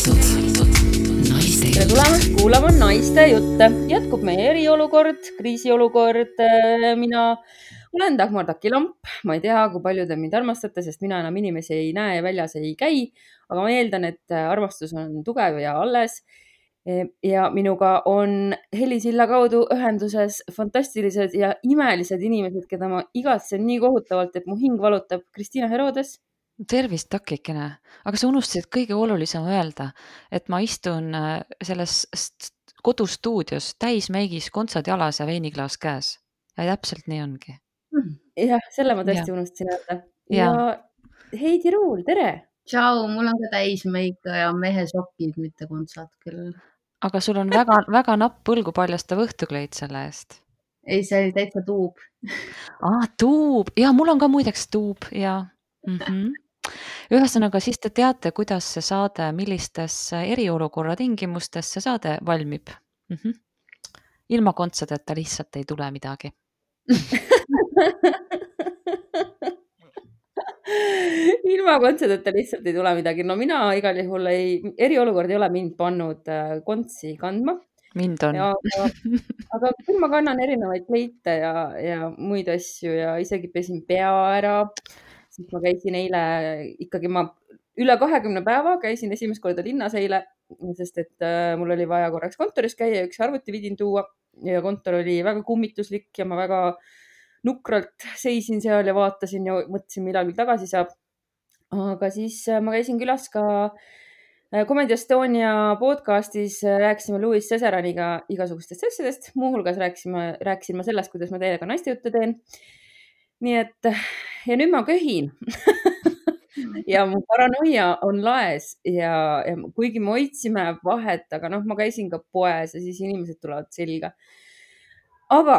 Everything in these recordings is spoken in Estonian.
tere tulemast kuulama naiste jutte. jätkub meie eriolukord, kriisiolukord. mina olen Dagmar Takilamp, ma ei tea, kui palju te mind armastate, sest mina enam inimesi ei näe ja väljas ei käi, aga ma eeldan, et armastus on tugev ja alles. ja minuga on helisilla kaudu ühenduses fantastilised ja imelised inimesed, keda ma igatsen nii kohutavalt, et mu hing valutab. Kristiina Herodes tervist, takikene, aga sa unustasid kõige olulisema öelda, et ma istun äh, selles kodustuudios täismeigis, kontsad jalas ja veiniklaas käes ja täpselt nii ongi. Hmm. jah, selle ma tõesti ja. unustasin öelda. ja, ja Heidi Ruul, tere. tšau, mul on ka täismeik ja mehesokid, mitte kontsad küll. aga sul on väga-väga napp põlgu paljastav õhtukleit selle eest. ei, see oli täitsa tuub aa, tuub ja mul on ka muideks tuub ja mm. -hmm ühesõnaga, siis te teate, kuidas see saade, millistes eriolukorra tingimustes see saade valmib mm. -hmm. ilma kontsadeta lihtsalt ei tule midagi ilma kontsadeta lihtsalt ei tule midagi. no mina igal juhul ei, eriolukord ei ole mind pannud äh, kontsi kandma. mind on. aga, aga küll ma kannan erinevaid kleite ja, ja muid asju ja isegi pesin pea ära ma käisin eile ikkagi, ma üle kahekümne päeva käisin esimest korda linnas eile, sest et äh, mul oli vaja korraks kontoris käia, üks arvuti pidin tuua. Ja kontor oli väga kummituslik ja ma väga nukralt seisin seal ja vaatasin ja mõtlesin, millal küll tagasi saab. aga siis äh, ma käisin külas ka äh, Comedy Estonia podcastis rääkisime Louis Cesaraniga igasugustest asjadest, muuhulgas rääkisime, rääkisin ma sellest, kuidas ma teiega naistejutte teen nii et ja nüüd ma köhin ja mu paranoia on laes ja, ja kuigi me hoidsime vahet, aga noh, ma käisin ka poes ja siis inimesed tulevad selga. aga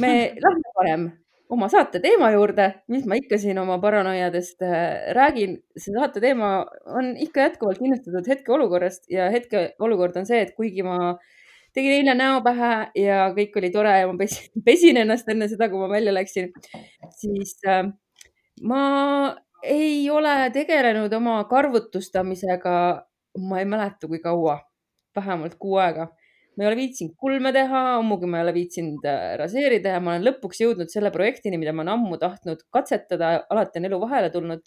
me lähme parem oma saate teema juurde, mis ma ikka siin oma paranoiadest äh, räägin. see saate teema on ikka jätkuvalt kindlustatud hetkeolukorrast ja hetkeolukord on see, et kuigi ma äh, tegin eile näo pähe ja kõik oli tore ja ma pesin, pesin ennast enne seda, kui ma välja läksin, siis äh, ma ei ole tegelenud oma karvutustamisega, ma ei mäleta, kui kaua, vähemalt kuu aega. ma ei ole viitsinud kulme teha, ammugi ma ei ole viitsinud äh, raseerida ja ma olen lõpuks jõudnud selle projektini, mida ma olen ammu tahtnud katsetada, alati on elu vahele tulnud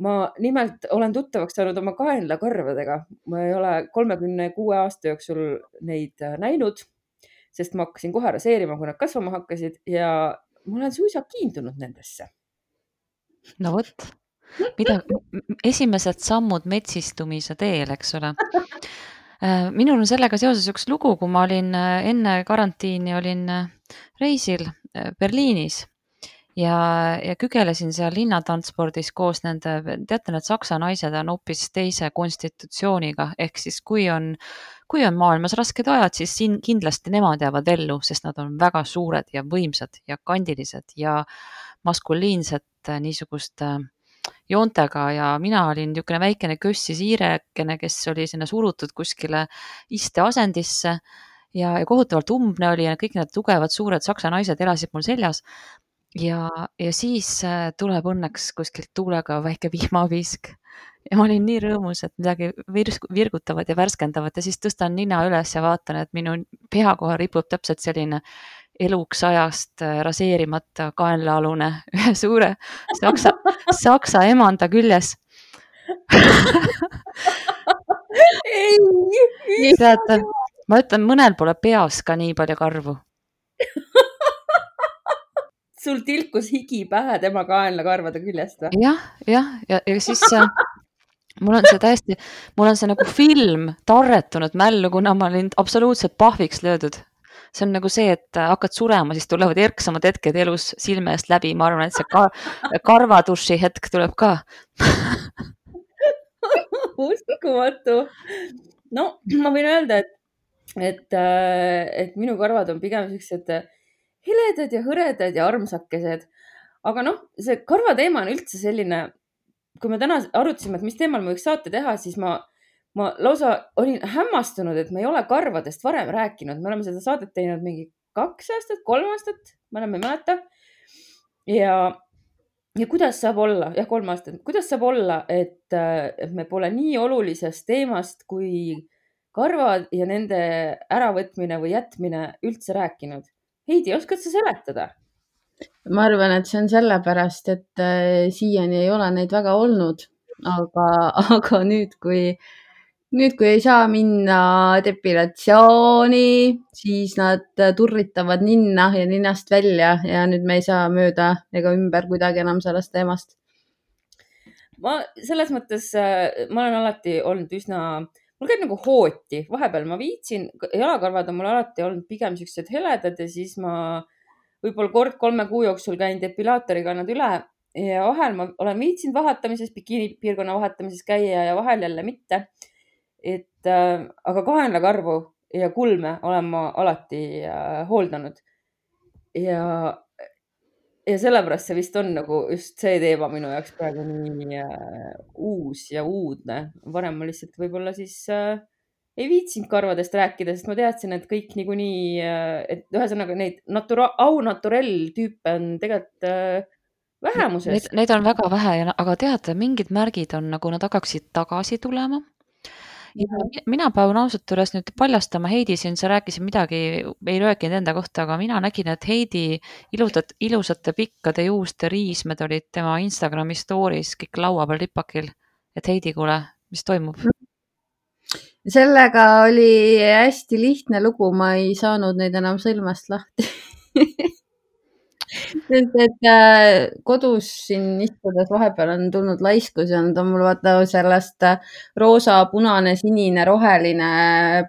ma nimelt olen tuttavaks saanud oma kaenlakarvadega, ma ei ole kolmekümne kuue aasta jooksul neid äh, näinud, sest ma hakkasin kohe raseerima, kui nad kasvama hakkasid ja ma olen suisa kiindunud nendesse. no vot, mida, esimesed sammud metsistumise teel, eks ole? Äh, minul on sellega seoses üks lugu, kui ma olin äh, enne karantiini olin reisil Berliinis ja, ja kügelesin seal linnatranspordis koos nende, teate, need saksa naised on hoopis teise konstitutsiooniga, ehk siis kui on, kui on maailmas rasked ajad, siis siin kindlasti nemad jäävad ellu, sest nad on väga suured ja võimsad ja kandilised ja maskuliinset niisugust joontega. Ja mina olin niisugune väikene kössi siirekene, kes oli sinna surutud kuskile isteasendisse. Ja, ja kohutavalt umbne oli ja kõik need tugevad suured saksa naised elasid mul seljas ja, ja siis äh, tuleb õnneks kuskilt tuulega väike vihmavisk ja ma olin nii rõõmus, et midagi virs-, virgutavat ja värskendavat ja siis tõstan nina üles ja vaatan, et minu pea kohal ripub täpselt selline eluks ajast äh, raseerimata kaenlaalune ühe suure saksa, saksa emanda küljes. Teate, ma ütlen, mõnel pole peas ka nii palju karvu sul tilkus higi pähe tema kaenlakarvade küljest või? jah, jah, ja, ja, ja siis mul on see täiesti, mul on see nagu film tarretunud mällu, kuna ma olin absoluutselt pahviks löödud. see on nagu see, et hakkad surema, siis tulevad erksamad hetked elus silme eest läbi, ma arvan, et see ka, karvaduši hetk tuleb ka uskumatu. no ma võin öelda, et, et, et minu karvad on pigem siuksed heledad ja hõredad ja armsakesed. aga noh, see karvateema on üldse selline, kui me täna arutasime, et mis teemal me võiks saate teha, siis ma, ma lausa olin hämmastunud, et me ei ole karvadest varem rääkinud, me oleme seda saadet teinud mingi kaks aastat, kolm aastat, ma enam ei mäleta. ja, ja kuidas saab olla, jah, kolm aastat, kuidas saab olla, et, et me pole nii olulisest teemast kui karvad ja nende äravõtmine või jätmine üldse rääkinud? Heidi, oskad sa seletada? ma arvan, et see on sellepärast, et äh, siiani ei ole neid väga olnud, aga, aga nüüd, kui äh, nüüd, kui ei saa minna depilatsiooni, siis nad turritavad ninna ja ninast välja ja nüüd me ei saa mööda ega ümber kuidagi enam sellest teemast. ma selles mõttes, äh, ma olen alati olnud üsna, mul käib nagu hooti, vahepeal ma viitsin, jalakarvad on mul alati olnud pigem siuksed heledad ja siis ma võib-olla kord kolme kuu jooksul käin depilaatoriga nad üle ja vahel ma olen viitsinud vahetamises, bikiinipiirkonna vahetamises käia ja vahel jälle mitte et äh, aga kaenlakarvu ja kulme olen ma alati äh, hooldanud. ja, ja sellepärast see vist on nagu just see teema minu jaoks praegu nii äh, uus ja uudne. varem ma lihtsalt võib-olla siis äh, ei viitsinud karvadest rääkida, sest ma teadsin, et kõik niikuinii äh,, et ühesõnaga neid natura-, au naturell tüüpe on tegelikult äh, vähemuses. Neid on väga vähe ja, aga tead, mingid märgid on nagu nad hakkaksid tagasi tulema ja mina pean ausalt öeldes nüüd paljastama, Heidi siin, sa rääkisid midagi, ei rääkinud enda kohta, aga mina nägin, et Heidi ilusat, ilusate pikkade juuste riismed olid tema Instagrami story's kõik laua peal ripakil. et Heidi, kuule, mis toimub? sellega oli hästi lihtne lugu, ma ei saanud neid enam sõlmest lahti sest et äh, kodus siin istudes vahepeal on tulnud laiskus ja nad on mul vaata sellest äh, roosa, punane, sinine, roheline,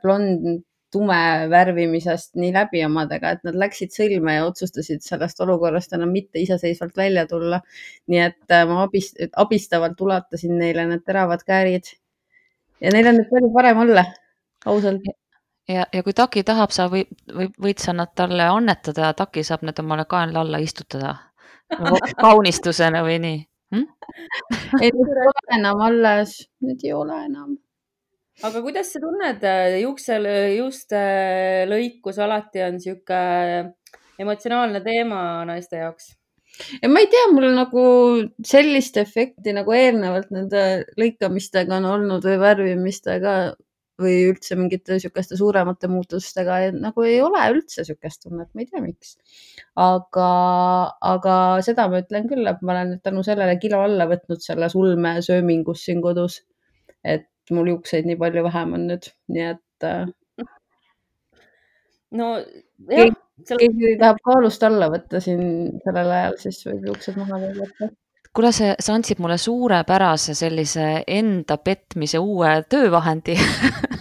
blond, tume värvimisest nii läbi omadega, et nad läksid sõlme ja otsustasid sellest olukorrast enam mitte iseseisvalt välja tulla. nii et äh, ma abist, abistavalt ulatasin neile need teravad käärid ja neil on nüüd palju parem olla, ausalt ja, ja kui Taki tahab, sa või, või võid sa nad talle annetada ja Taki saab need omale kaenla alla istutada nagu kaunistusena või nii hm?? ei, need ei ole enam alles, need ei ole enam. aga kuidas sa tunned, juukse, juuste lõikus alati on sihuke emotsionaalne teema naiste jaoks? ja ma ei tea, mul nagu sellist efekti nagu eelnevalt nende lõikamistega on olnud või värvimistega või üldse mingite niisuguste suuremate muutustega nagu ei ole üldse niisugust tunnet, ma ei tea, miks. aga, aga seda ma ütlen küll, et ma olen tänu sellele kilo alla võtnud selles ulmesöömingus siin kodus. et mul juukseid nii palju vähem on nüüd, nii et. Äh, no jah. keegi tahab kaalust alla võtta siin sellel ajal, siis võib juuksed maha võtta kuule, see, sa andsid mulle suurepärase sellise enda petmise uue töövahendi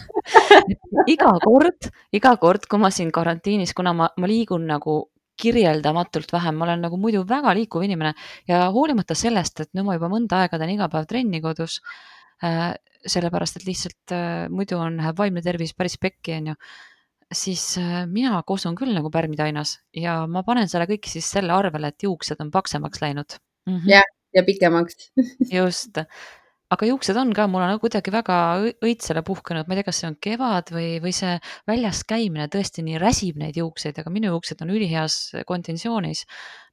iga kord, iga kord, kui ma siin karantiinis, kuna ma, ma liigun nagu kirjeldamatult vähem, ma olen nagu muidu väga liikuv inimene ja hoolimata sellest, et nüüd ma juba mõnda aega teen iga päev trenni kodus äh,, sellepärast et lihtsalt äh, muidu on, läheb vaimne tervis päris pekki, onju, siis äh, mina kosun küll nagu pärmitainas ja ma panen selle kõik siis selle arvele, et juuksed on paksemaks läinud mm. -hmm. jah, ja pikemaks just, aga juuksed on ka, mul on kuidagi väga õitsele puhkenud, ma ei tea, kas see on kevad või, või see väljas käimine tõesti nii räsib neid juukseid, aga minu juuksed on üliheas konditsioonis.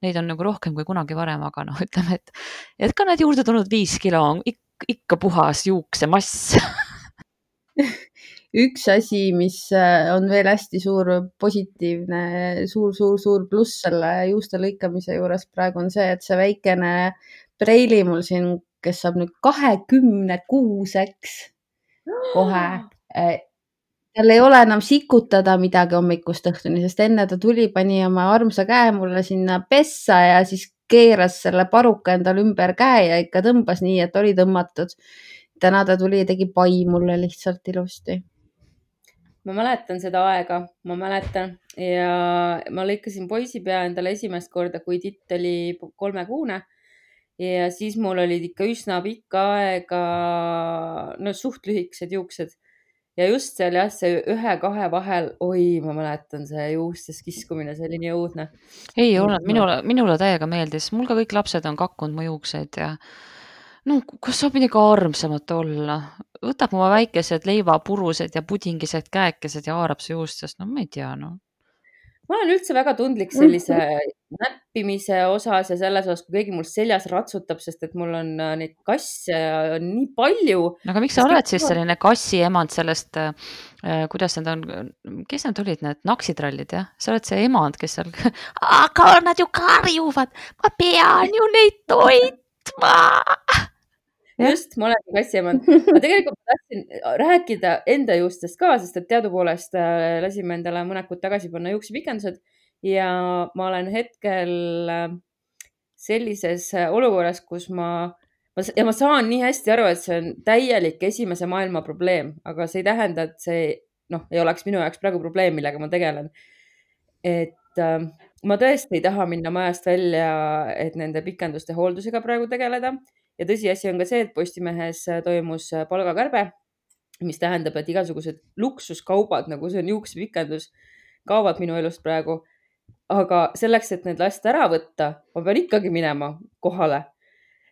Neid on nagu rohkem kui kunagi varem, aga noh, ütleme, et, et ka need juurde tulnud viis kilo on ikka, ikka puhas juuksemass üks asi, mis äh, on veel hästi suur positiivne suur, suur, suur pluss selle juuste lõikamise juures praegu on see, et see väikene preili mul siin, kes saab nüüd kahekümne kuuseks kohe äh, tal ei ole enam sikutada midagi hommikust õhtuni, sest enne ta tuli, pani oma armsa käe mulle sinna pessa ja siis keeras selle paruka endale ümber käe ja ikka tõmbas nii, et oli tõmmatud. täna ta tuli ja tegi pai mulle lihtsalt ilusti. ma mäletan seda aega, ma mäletan ja ma lõikasin poisipea endale esimest korda, kui titt oli kolmekuune ja siis mul olid ikka üsna pikka aega, no suht lühikesed juuksed. Ja just seal jah, see ühe-kahe vahel, oi, ma mäletan, see juustes kiskumine, see oli nii õudne. ei ole, minule, minule täiega meeldis, mul ka kõik lapsed on kakkunud mu juukseid ja no kas saab midagi armsamat olla, võtab oma väikesed leivapurused ja pudingised käekesed ja haarab su juustest, no ma ei tea, noh ma olen üldse väga tundlik sellise näppimise osas ja selles osas, kui keegi mul seljas ratsutab, sest et mul on äh, neid kasse on nii palju. aga miks sa oled siis selline kassiemand sellest äh,, kuidas need on, kes need olid, need naksitrallid jah, sa oled see emand, kes seal, aga nad ju karjuvad, ma pean ju neid toitma just, ma olen kassiemand. aga tegelikult ma tahtsin rääkida enda juustest ka, sest et teadupoolest äh, lasime endale mõned kuud tagasi panna juuksepikendused ja ma olen hetkel äh, sellises äh, olukorras, kus ma, ma ja ma saan nii hästi aru, et see on täielik esimese maailma probleem, aga see ei tähenda, et see noh, ei oleks minu jaoks praegu probleem, millega ma tegelen. et äh, ma tõesti ei taha minna majast välja, et nende pikenduste hooldusega praegu tegeleda ja tõsiasi on ka see, et Postimehes äh, toimus äh, palgakärbe, mis tähendab, et igasugused luksuskaubad, nagu see on juuksepikendus, kaovad minu elust praegu. aga selleks, et need lasta ära võtta, ma pean ikkagi minema kohale.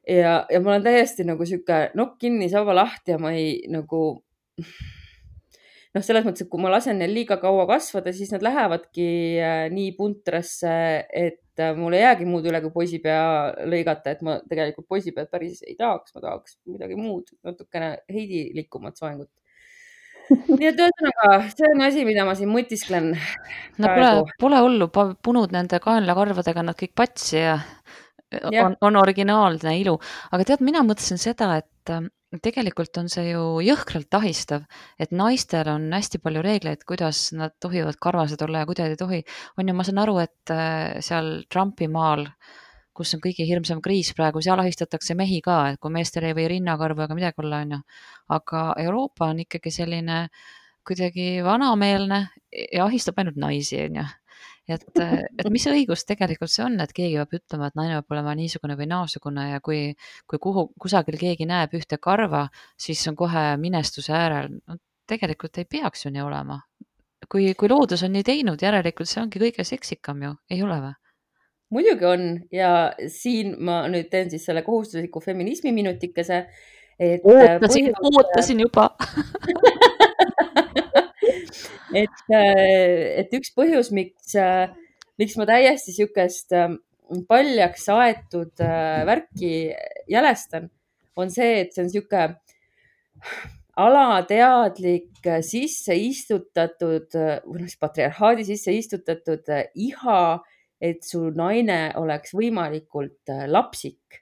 ja, ja ma olen täiesti nagu sihuke nokk kinni, saba lahti ja ma ei nagu noh, selles mõttes, et kui ma lasen neil liiga kaua kasvada, siis nad lähevadki äh, nii puntrasse, et et äh, mul ei jäägi muud üle kui poisipea lõigata, et ma tegelikult poisipead päris ei tahaks, ma tahaks midagi muud, natukene heidilikumat soengut. nii et ühesõnaga, see on asi, mida ma siin mõtisklen. no pole, pole hullu, punud nende kaenlakarvadega nad kõik patsi ja, ja. On, on originaalne ilu, aga tead, mina mõtlesin seda, et äh, tegelikult on see ju jõhkralt ahistav, et naistel on hästi palju reegleid, kuidas nad tohivad karvased olla ja kuidas ei tohi. on ju, ma saan aru, et äh, seal Trumpi maal, kus on kõige hirmsam kriis praegu, seal ahistatakse mehi ka, et kui meestel ei või rinnakarvu ega midagi olla, on ju. aga Euroopa on ikkagi selline kuidagi vanameelne ja ahistab ainult naisi, on ju et, et mis õigus tegelikult see on, et keegi peab ütlema, et naine peab olema niisugune või naasugune ja kui, kui kuhu, kusagil keegi näeb ühte karva, siis on kohe minestuse äärel. no tegelikult ei peaks ju nii olema. kui, kui loodus on nii teinud, järelikult see ongi kõige seksikam ju, ei ole või? muidugi on ja siin ma nüüd teen siis selle kohustusliku feminismi minutikese. ootasin, ootasin juba et, äh, et üks põhjus, miks, äh, miks ma täiesti sihukest ähm, paljaks aetud äh, värki jälestan, on see, et see on sihuke alateadlik sisse istutatud või noh, patriarhaadi sisse istutatud iha, et su naine oleks võimalikult lapsik.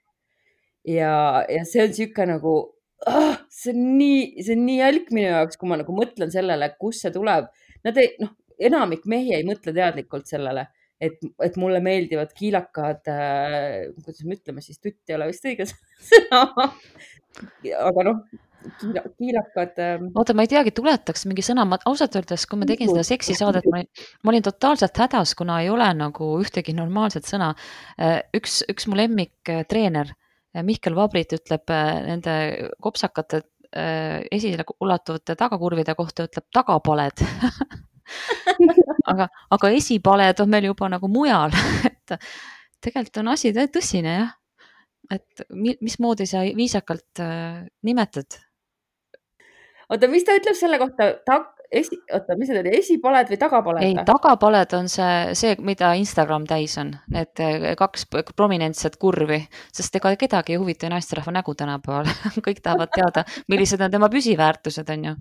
ja, ja see on sihuke nagu oh,, see on nii, see on nii jälk minu jaoks, kui ma nagu mõtlen sellele, kust see tuleb. Nad ei, noh, enamik mehi ei mõtle teadlikult sellele, et, et mulle meeldivad kiilakad äh,, kuidas me ütleme siis, tutt ei ole vist õige sõna. aga noh, kiilakad äh.... oota, ma ei teagi, tuletaks mingi sõna, ma ausalt öeldes, kui ma tegin seda seksisaadet, ma olin, ma olin totaalselt hädas, kuna ei ole nagu ühtegi normaalset sõna. Äh, üks, üks mu lemmiktreener Mihkel Vabrit ütleb äh, nende kopsakate äh, esile ulatuvate tagakurvide kohta, ütleb tagapaled aga, aga esipaled on meil juba nagu mujal et tegelikult on asi tõsine jah. et mismoodi sa viisakalt äh, nimetad? oota, mis ta ütleb selle kohta, esi, oota, mis need oli, esipaled või tagapaled? ei, tagapaled on see, see, mida Instagram täis on, need eh, kaks prominentset kurvi, sest ega kedagi ei huvita naisterahva nägu tänapäeval. Kõik tahavad teada, millised on tema püsiväärtused, on ju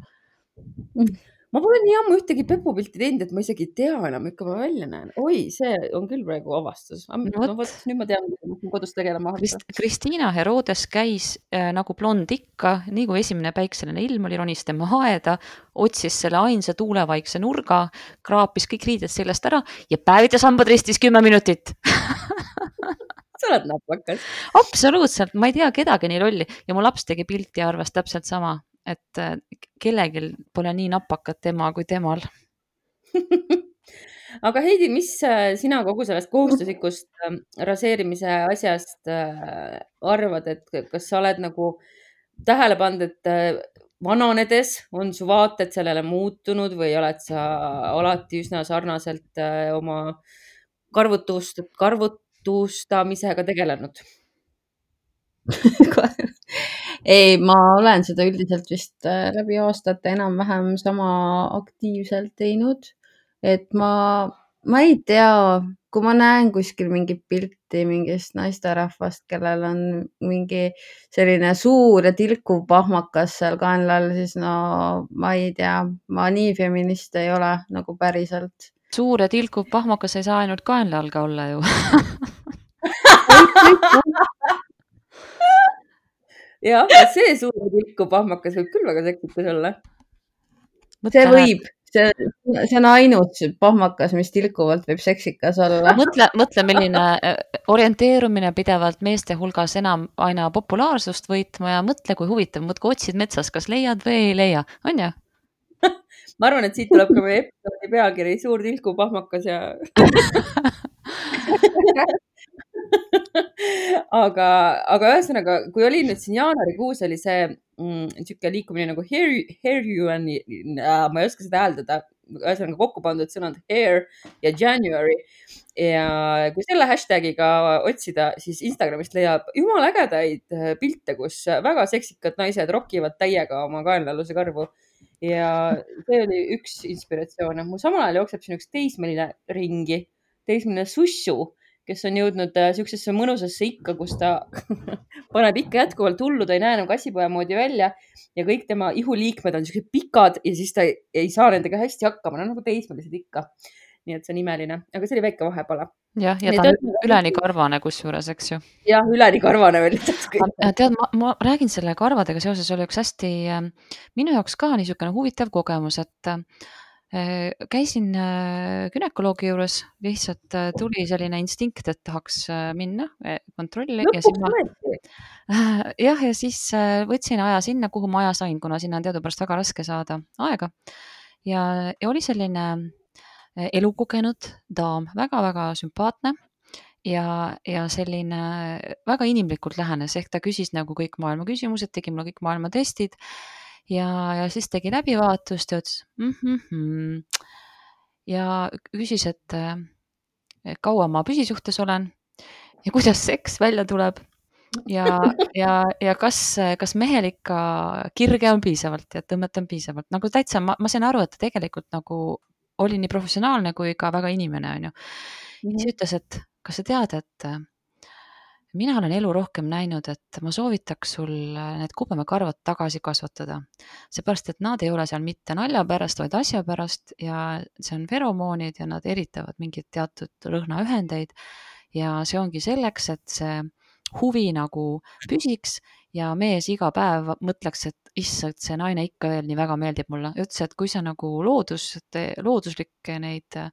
ma pole nii ammu ühtegi pepupilti teinud, et ma isegi ei tea enam, ikka ma välja näen. oi, see on küll praegu avastus. no vot, nüüd ma tean, mida ma kodus tegelema hakkan Krist. Kristiina Herodes käis äh, nagu blond ikka, nii kui esimene päikseline ilm oli, ronis tema aeda, otsis selle ainsa tuulevaikse nurga, kraapis kõik riided seljast ära ja päevitas hambad ristis kümme minutit sa oled napakas. absoluutselt, ma ei tea kedagi nii lolli ja mu laps tegi pilti ja arvas täpselt sama et äh, kellelgi pole nii napakat ema kui temal. Aga Heidi, mis äh, sina kogu sellest kohustuslikust ähm, raseerimise asjast äh, arvad, et kas sa oled nagu tähele pannud, et vananedes on su vaated sellele muutunud või oled sa alati üsna sarnaselt oma karvutust, karvutustamisega tegelenud ei, ma olen seda üldiselt vist äh, läbi aastate enam-vähem sama aktiivselt teinud. et ma ma ei tea, kui ma näen kuskil mingit pilti mingist naisterahvast, kellel on mingi selline suur ja tilkuv pahmakas seal kaenla all, siis no ma ei tea, ma nii feminist ei ole nagu päriselt. suur ja tilkuv pahmakas ei saa ainult kaenla all ka olla ju jah, see suur ja tilkuv pahmakas võib küll väga seksikas olla. see võib, see, see on ainus pahmakas, mis tilkuvalt võib seksikas olla. mõtle, mõtle, milline äh, orienteerumine pidevalt meeste hulgas enam aina populaarsust võitma ja mõtle, kui huvitav, muudkui otsid metsas, kas leiad või ei leia, on ju? ma arvan, et siit tuleb ka meie episoodi pealkiri Suur tilkuv pahmakas ja aga, aga ühesõnaga, kui oli nüüd siin jaanuarikuus oli see mm, niisugune liikumine nagu hair, hair you and äh,, ma ei oska seda hääldada, ühesõnaga kokku pandud sõnad hair ja January. ja kui selle hashtagiga otsida, siis Instagramist leiab jumala ägedaid äh, pilte, kus väga seksikad naised rokivad täiega oma kaenlaaluse karvu ja see oli üks inspiratsioon. mul samal ajal jookseb siin üks teismeline ringi, teismeline sussu kes on jõudnud äh, siuksesse mõnusasse ikka, kus ta paneb ikka jätkuvalt hullu, ta ei näe enam kassipoja moodi välja ja kõik tema ihuliikmed on siuksed pikad ja siis ta ei, ei saa nendega hästi hakkama, no nagu teismelised ikka. nii et see on imeline, aga see oli väike vahepala. jah, ja ta on üleni karvane kusjuures, eks ju. jah, üleni karvane veel. tead, ma, ma räägin selle karvadega seoses oli üks hästi äh, minu jaoks ka niisugune huvitav kogemus, et äh, Äh, käisin äh, günekoloogi juures, lihtsalt äh, tuli selline instinkt, et tahaks minna kontrolli jah, ja siis võtsin aja sinna, kuhu ma aja sain, kuna sinna on teadupärast väga raske saada aega. ja, ja oli selline elukogenud daam väga,, väga-väga sümpaatne ja, ja selline väga inimlikult lähenes, ehk ta küsis nagu kõik maailma küsimused, tegi mulle kõik maailma testid ja, ja siis tegi läbivaatust ja ütles mm. -hmm. ja küsis, et kaua ma püsisuhtes olen ja kuidas seks välja tuleb ja, ja, ja kas, kas mehel ikka kirge on piisavalt ja tõmmet on piisavalt, nagu täitsa, ma, ma sain aru, et ta tegelikult nagu oli nii professionaalne kui ka väga inimene, onju. siis ütles, et kas sa tead, et mina olen elu rohkem näinud, et ma soovitaks sul äh, need kubemekarvad tagasi kasvatada, seepärast et nad ei ole seal mitte nalja pärast, vaid asja pärast ja see on feromoonid ja nad eritavad mingeid teatud lõhnaühendeid. ja see ongi selleks, et see huvi nagu püsiks ja mees iga päev mõtleks, et issand, see naine ikka veel nii väga meeldib mulle. ütles, et kui sa nagu loodus, looduslikke neid äh,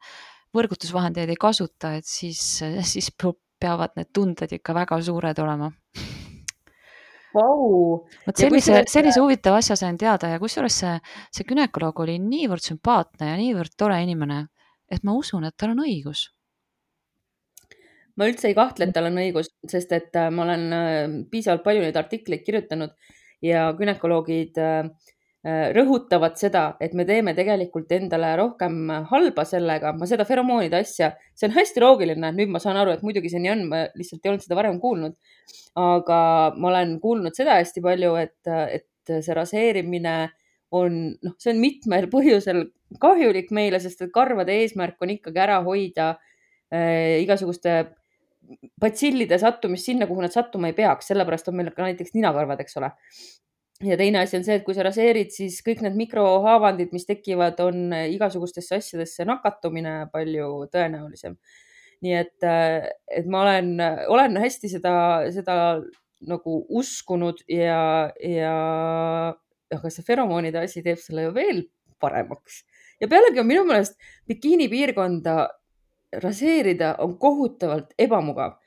võrgutusvahendeid ei kasuta, et siis, siis peavad need tunded ikka väga suured olema wow.. vot sellise, sellise huvitava asja sain teada ja kusjuures see, see gümnakoloog oli niivõrd sümpaatne ja niivõrd tore inimene, et ma usun, et tal on õigus. ma üldse ei kahtle, et tal on õigus, sest et äh, ma olen äh, piisavalt palju neid artikleid kirjutanud ja gümnakoloogid äh, Äh, rõhutavad seda, et me teeme tegelikult endale rohkem halba sellega, ma seda feromoonide asja, see on hästi loogiline, nüüd ma saan aru, et muidugi see nii on, ma lihtsalt ei olnud seda varem kuulnud. aga ma olen kuulnud seda hästi palju, et, et see raseerimine on, noh, see on mitmel põhjusel kahjulik meile, sest et karvade eesmärk on ikkagi ära hoida äh, igasuguste batsillide sattumist sinna, kuhu nad sattuma ei peaks, sellepärast on meil ka näiteks ninakarvad, eks ole ja teine asi on see, et kui sa raseerid, siis kõik need mikrohaavandid, mis tekivad, on igasugustesse asjadesse nakatumine palju tõenäolisem. nii et, et ma olen, olen hästi seda, seda nagu uskunud ja, ja aga see feromoonide asi teeb selle ju veel paremaks. ja pealegi on minu meelest bikiini piirkonda raseerida on kohutavalt ebamugav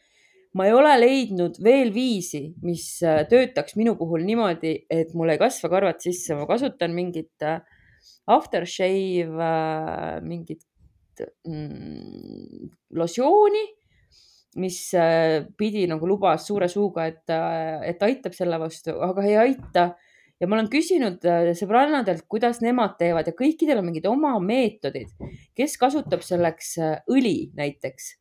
ma ei ole leidnud veel viisi, mis äh, töötaks minu puhul niimoodi, et mul ei kasva karvad sisse, ma kasutan mingit äh, aftershave, äh, mingit mm, losjooni, mis pidi nagu lubas suure suuga, et, et aitab selle vastu, aga ei aita. ja ma olen küsinud sõbrannadelt, kuidas nemad teevad ja kõikidel on mingid oma meetodid, kes kasutab selleks õli näiteks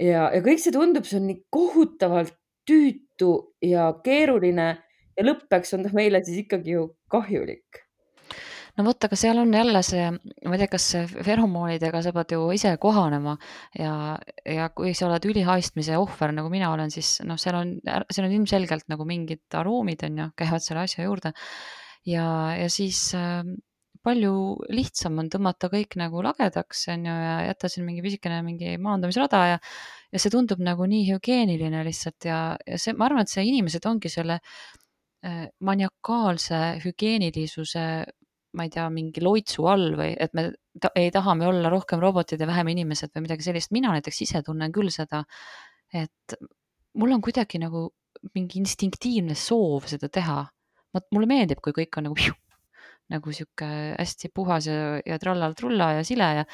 ja, ja kõik see tundub, see on nii kohutavalt tüütu ja keeruline ja lõppeks on ta meile siis ikkagi ju kahjulik. no vot, aga seal on jälle see, ma ei tea, kas feromoonidega sa pead ju ise kohanema ja, ja kui sa oled ülihaistmise ohver, nagu mina olen, siis noh, seal on, seal on ilmselgelt nagu mingid aroomid on ju, käivad selle asja juurde. ja, ja siis äh, palju lihtsam on tõmmata kõik nagu lagedaks, on ju, ja jätta siin mingi pisikene mingi maandamisrada ja, ja see tundub nagu nii hügieeniline lihtsalt ja, ja see, ma arvan, et see inimesed ongi selle äh, maniakaalse hügieenilisuse, ma ei tea, mingi loitsu all või et me ta, ei tahame olla rohkem robotid ja vähem inimesed või midagi sellist. mina näiteks ise tunnen küll seda, et mul on kuidagi nagu mingi instinktiivne soov seda teha. mulle meeldib, kui kõik on nagu nagu sihuke hästi puhas ja, ja trallal-trulla ja sile ja,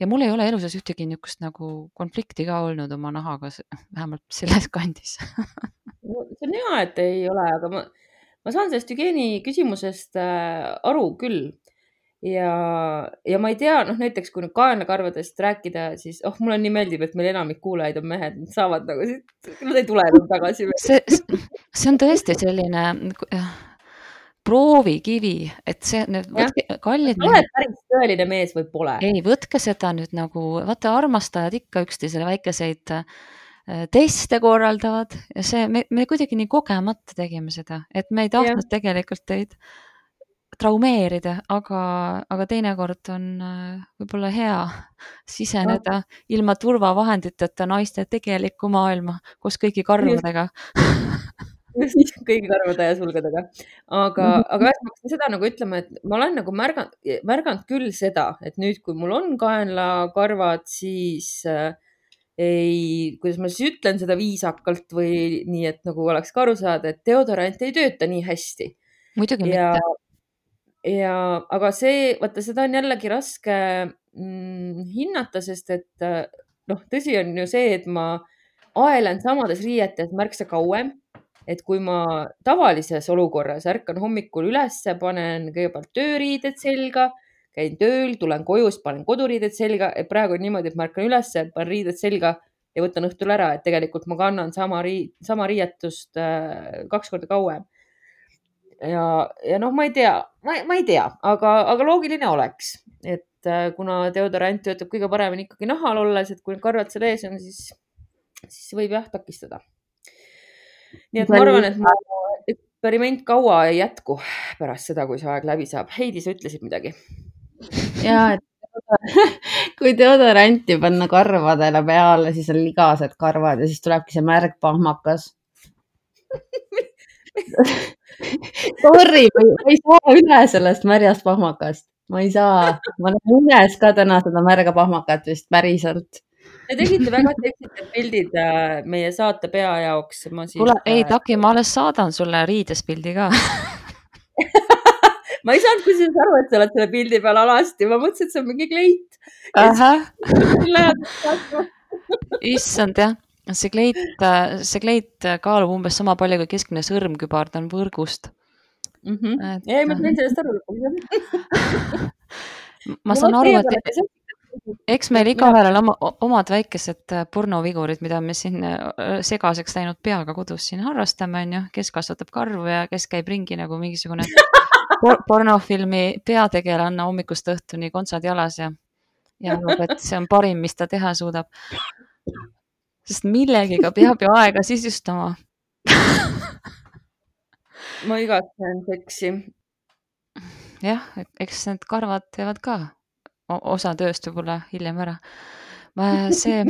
ja mul ei ole elu sees ühtegi niisugust nagu konflikti ka olnud oma nahaga, vähemalt selles kandis no, see on hea, et ei ole, aga ma, ma saan sellest hügieeni küsimusest äh, aru küll. ja, ja ma ei tea, noh näiteks kui nüüd kaenlakarvadest rääkida, siis oh, mulle nii meeldib, et meil enamik kuulajaid on mehed, nad saavad nagu siit, nad ei tule enam tagasi. see, see on tõesti selline proovikivi, et see, need võtke, kallid oled päris tõeline mees või pole? ei, võtke seda nüüd nagu, vaata, armastajad ikka üksteisele väikeseid äh, teste korraldavad ja see, me, me kuidagi nii kogemata tegime seda, et me ei tahtnud ja. tegelikult teid traumeerida, aga, aga teinekord on äh, võib-olla hea siseneda no. ilma turvavahenditeta naiste tegelikku maailma koos kõigi karvadega kõigi karvade ja sulgedega. aga -hmm. aga ühesõnaga seda nagu ütlema, et ma olen nagu märganud, märganud küll seda, et nüüd, kui mul on kaenlakarvad, siis äh, ei, kuidas ma siis ütlen seda viisakalt või nii, et nagu oleks ka aru saada, et deodorant ei tööta nii hästi. muidugi ja, mitte. ja, aga see, vaata, seda on jällegi raske mm, hinnata, sest et noh, tõsi on ju see, et ma aelen samades riietes märksa kauem et kui ma tavalises olukorras ärkan hommikul ülesse, panen kõigepealt tööriided selga, käin tööl, tulen koju, siis panen koduriided selga, et praegu on niimoodi, et ma ärkan ülesse, panen riided selga ja võtan õhtul ära, et tegelikult ma kannan sama riid, sama riietust äh, kaks korda kauem. ja, ja noh, ma ei tea, ma ei tea, aga, aga loogiline oleks, et äh, kuna deodorant töötab kõige paremini ikkagi nahal olles, et kui karvad seal ees on, siis, siis võib jah takistada nii et ma arvan, et mu eksperiment kaua ei jätku pärast seda, kui see aeg läbi saab. Heidi, sa ütlesid midagi? ja, et kui deodoranti panna karvadele peale, siis on ligased karvad ja siis tulebki see märg pahmakas Sorry, ma ei saa üle sellest märjast pahmakast, ma ei saa, ma näen unes ka täna seda märga pahmakat vist päriselt Te tegite väga seksitad pildid äh, meie saate pea jaoks. kuule, ei äh, Taki, ma alles saadan sulle riides pildi ka ma ei saanud kusjuures aru, et sa oled selle pildi peal alasti, ma mõtlesin, et see on mingi kleit. issand jah, see kleit, äh, see kleit kaalub umbes sama palju kui keskmine sõrmkübar, ta on võrgust mm. -hmm. Et... ei, ma sain sellest aru ma saan aru, et eks meil igaühel on oma, omad väikesed äh, pornovigurid, mida me siin äh, segaseks läinud peaga kodus siin harrastame, onju, kes kasvatab karvu ja kes käib ringi nagu mingisugune por pornofilmi peategelane hommikust õhtuni kontsad jalas ja, ja arvab, et see on parim, mis ta teha suudab. sest millegiga peab ju aega sisustama ma igatsen seksi. jah, eks need karvad teevad ka osa tööst võib-olla hiljem ära. see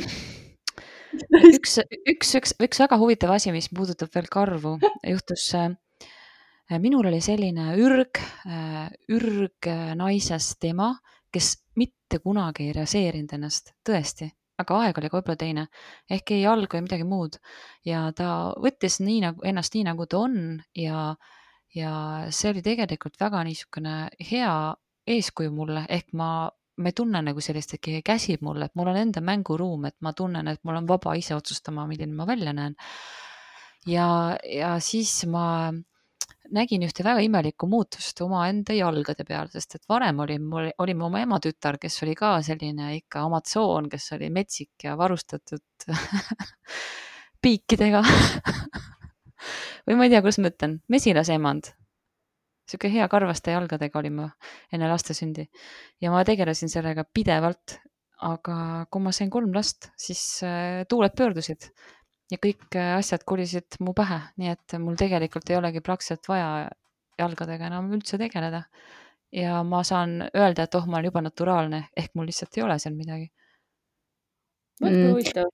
üks, üks, üks, üks väga huvitav asi, mis puudutab veel karvu, juhtus äh, minul oli selline ürg, äh, ürg naisest ema, kes mitte kunagi ei raseerinud ennast, tõesti, aga aeg oli ka võib-olla teine. Ehk ei jalg või midagi muud. Ja ta võttis nii nagu ennast nii nagu ta on ja, ja see oli tegelikult väga niisugune hea eeskuju mulle, ehk ma ma ei tunne nagu sellist, et keegi käsib mulle, et mul on enda mänguruum, et ma tunnen, et mul on vaba ise otsustama, milline ma välja näen. ja, ja siis ma nägin ühte väga imelikku muutust omaenda jalgade peal, sest et varem oli mul, olime oma ema tütar, kes oli ka selline ikka amatsoon, kes oli metsik ja varustatud piikidega või ma ei tea, kuidas ma ütlen, mesilasemand sihuke hea karvaste jalgadega olin ma enne laste sündi ja ma tegelesin sellega pidevalt. aga kui ma sain kolm last, siis äh, tuuled pöördusid ja kõik äh, asjad kolisid mu pähe, nii et mul tegelikult ei olegi praktiliselt vaja jalgadega enam üldse tegeleda. ja ma saan öelda, et oh, ma olen juba naturaalne, ehk mul lihtsalt ei ole seal midagi. vot kui huvitav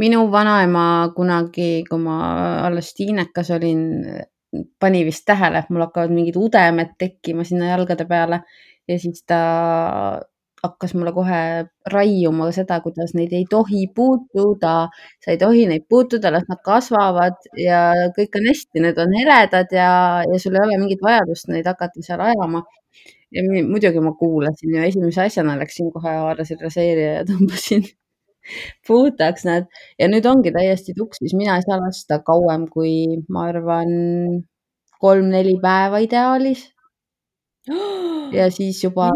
minu vanaema kunagi, kui ma alles tiinekas olin, pani vist tähele, et mul hakkavad mingid udemed tekkima sinna jalgade peale ja siis ta hakkas mulle kohe raiuma seda, kuidas neid ei tohi puutuda, sa ei tohi neid puutuda, las nad kasvavad ja kõik on hästi, need on heledad ja, ja sul ei ole mingit vajadust neid hakata seal ajama. ja muidugi ma kuulasin ja esimese asjana läksin kohe, haarasin raseerija ja tõmbasin puhtaks nad. Ja nüüd ongi täiesti tuksis, mina ei saa lasta kauem kui ma arvan kolm-neli päeva ideaalis. ja siis juba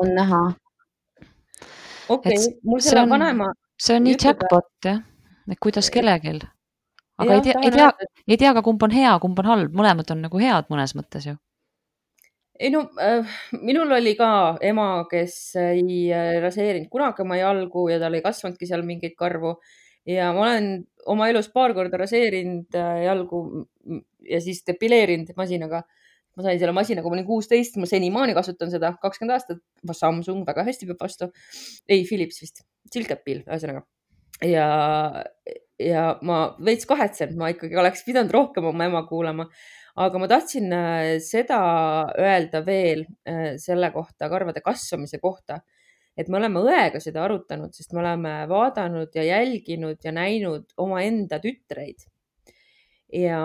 on näha. okei okay,, mul selle on, vanaema. see on nii jackpot jah, et kuidas kellelgi, aga ja, ei tea, ei tea, ei tea ka, kumb on hea, kumb on halb, mõlemad on nagu head mõnes mõttes ju ei no äh, minul oli ka ema, kes ei äh, raseerinud kunagi oma jalgu ja tal ei kasvanudki seal mingeid karvu ja ma olen oma elus paar korda raseerinud äh, jalgu ja siis depileerinud masinaga. ma sain selle masina, kui ma olin kuusteist, ma senimaani kasutan seda, kakskümmend aastat. Samsung väga hästi peab vastu. ei, Philips vist, Silkepil, ühesõnaga. ja, ja ma veits kahetsen, ma ikkagi oleks pidanud rohkem oma ema kuulama aga ma tahtsin äh, seda öelda veel äh, selle kohta, karvade kasvamise kohta, et me oleme õega seda arutanud, sest me oleme vaadanud ja jälginud ja näinud omaenda tütreid. ja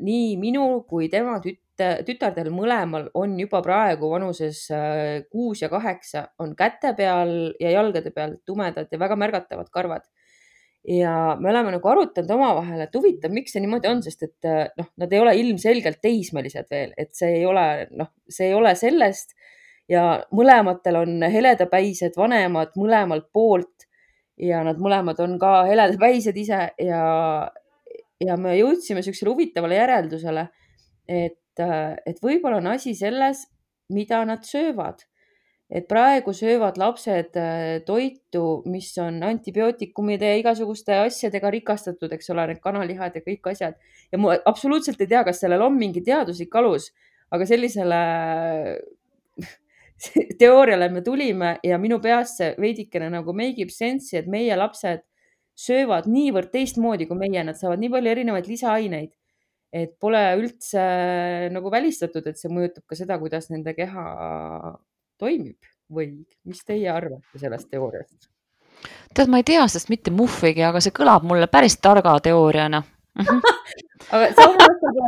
nii minu kui tema tüt-, tütardel mõlemal on juba praegu vanuses äh, kuus ja kaheksa, on käte peal ja jalgade peal tumedad ja väga märgatavad karvad ja me oleme nagu arutanud omavahel, et huvitav, miks see niimoodi on, sest et äh, noh, nad ei ole ilmselgelt teismelised veel, et see ei ole, noh, see ei ole sellest. Ja mõlematel on heledapäised vanemad mõlemalt poolt ja nad mõlemad on ka heledapäised ise ja, ja me jõudsime niisugusele huvitavale järeldusele, et, äh, et võib-olla on asi selles, mida nad söövad et praegu söövad lapsed äh, toitu, mis on antibiootikumide ja igasuguste asjadega rikastatud, eks ole, need kanalihad ja kõik asjad. ja ma absoluutselt ei tea, kas sellel on mingi teaduslik alus, aga sellisele teooriale me tulime ja minu peas see veidikene nagu make ib sense'i, et meie lapsed söövad niivõrd teistmoodi kui meie, nad saavad nii palju erinevaid lisaaineid, et pole üldse nagu välistatud, et see mõjutab ka seda, kuidas nende keha toimib või mis teie arvate sellest teooriast? tead, ma ei tea sellest mitte muhvigi, aga see kõlab mulle päris targa teooriana mm. -hmm.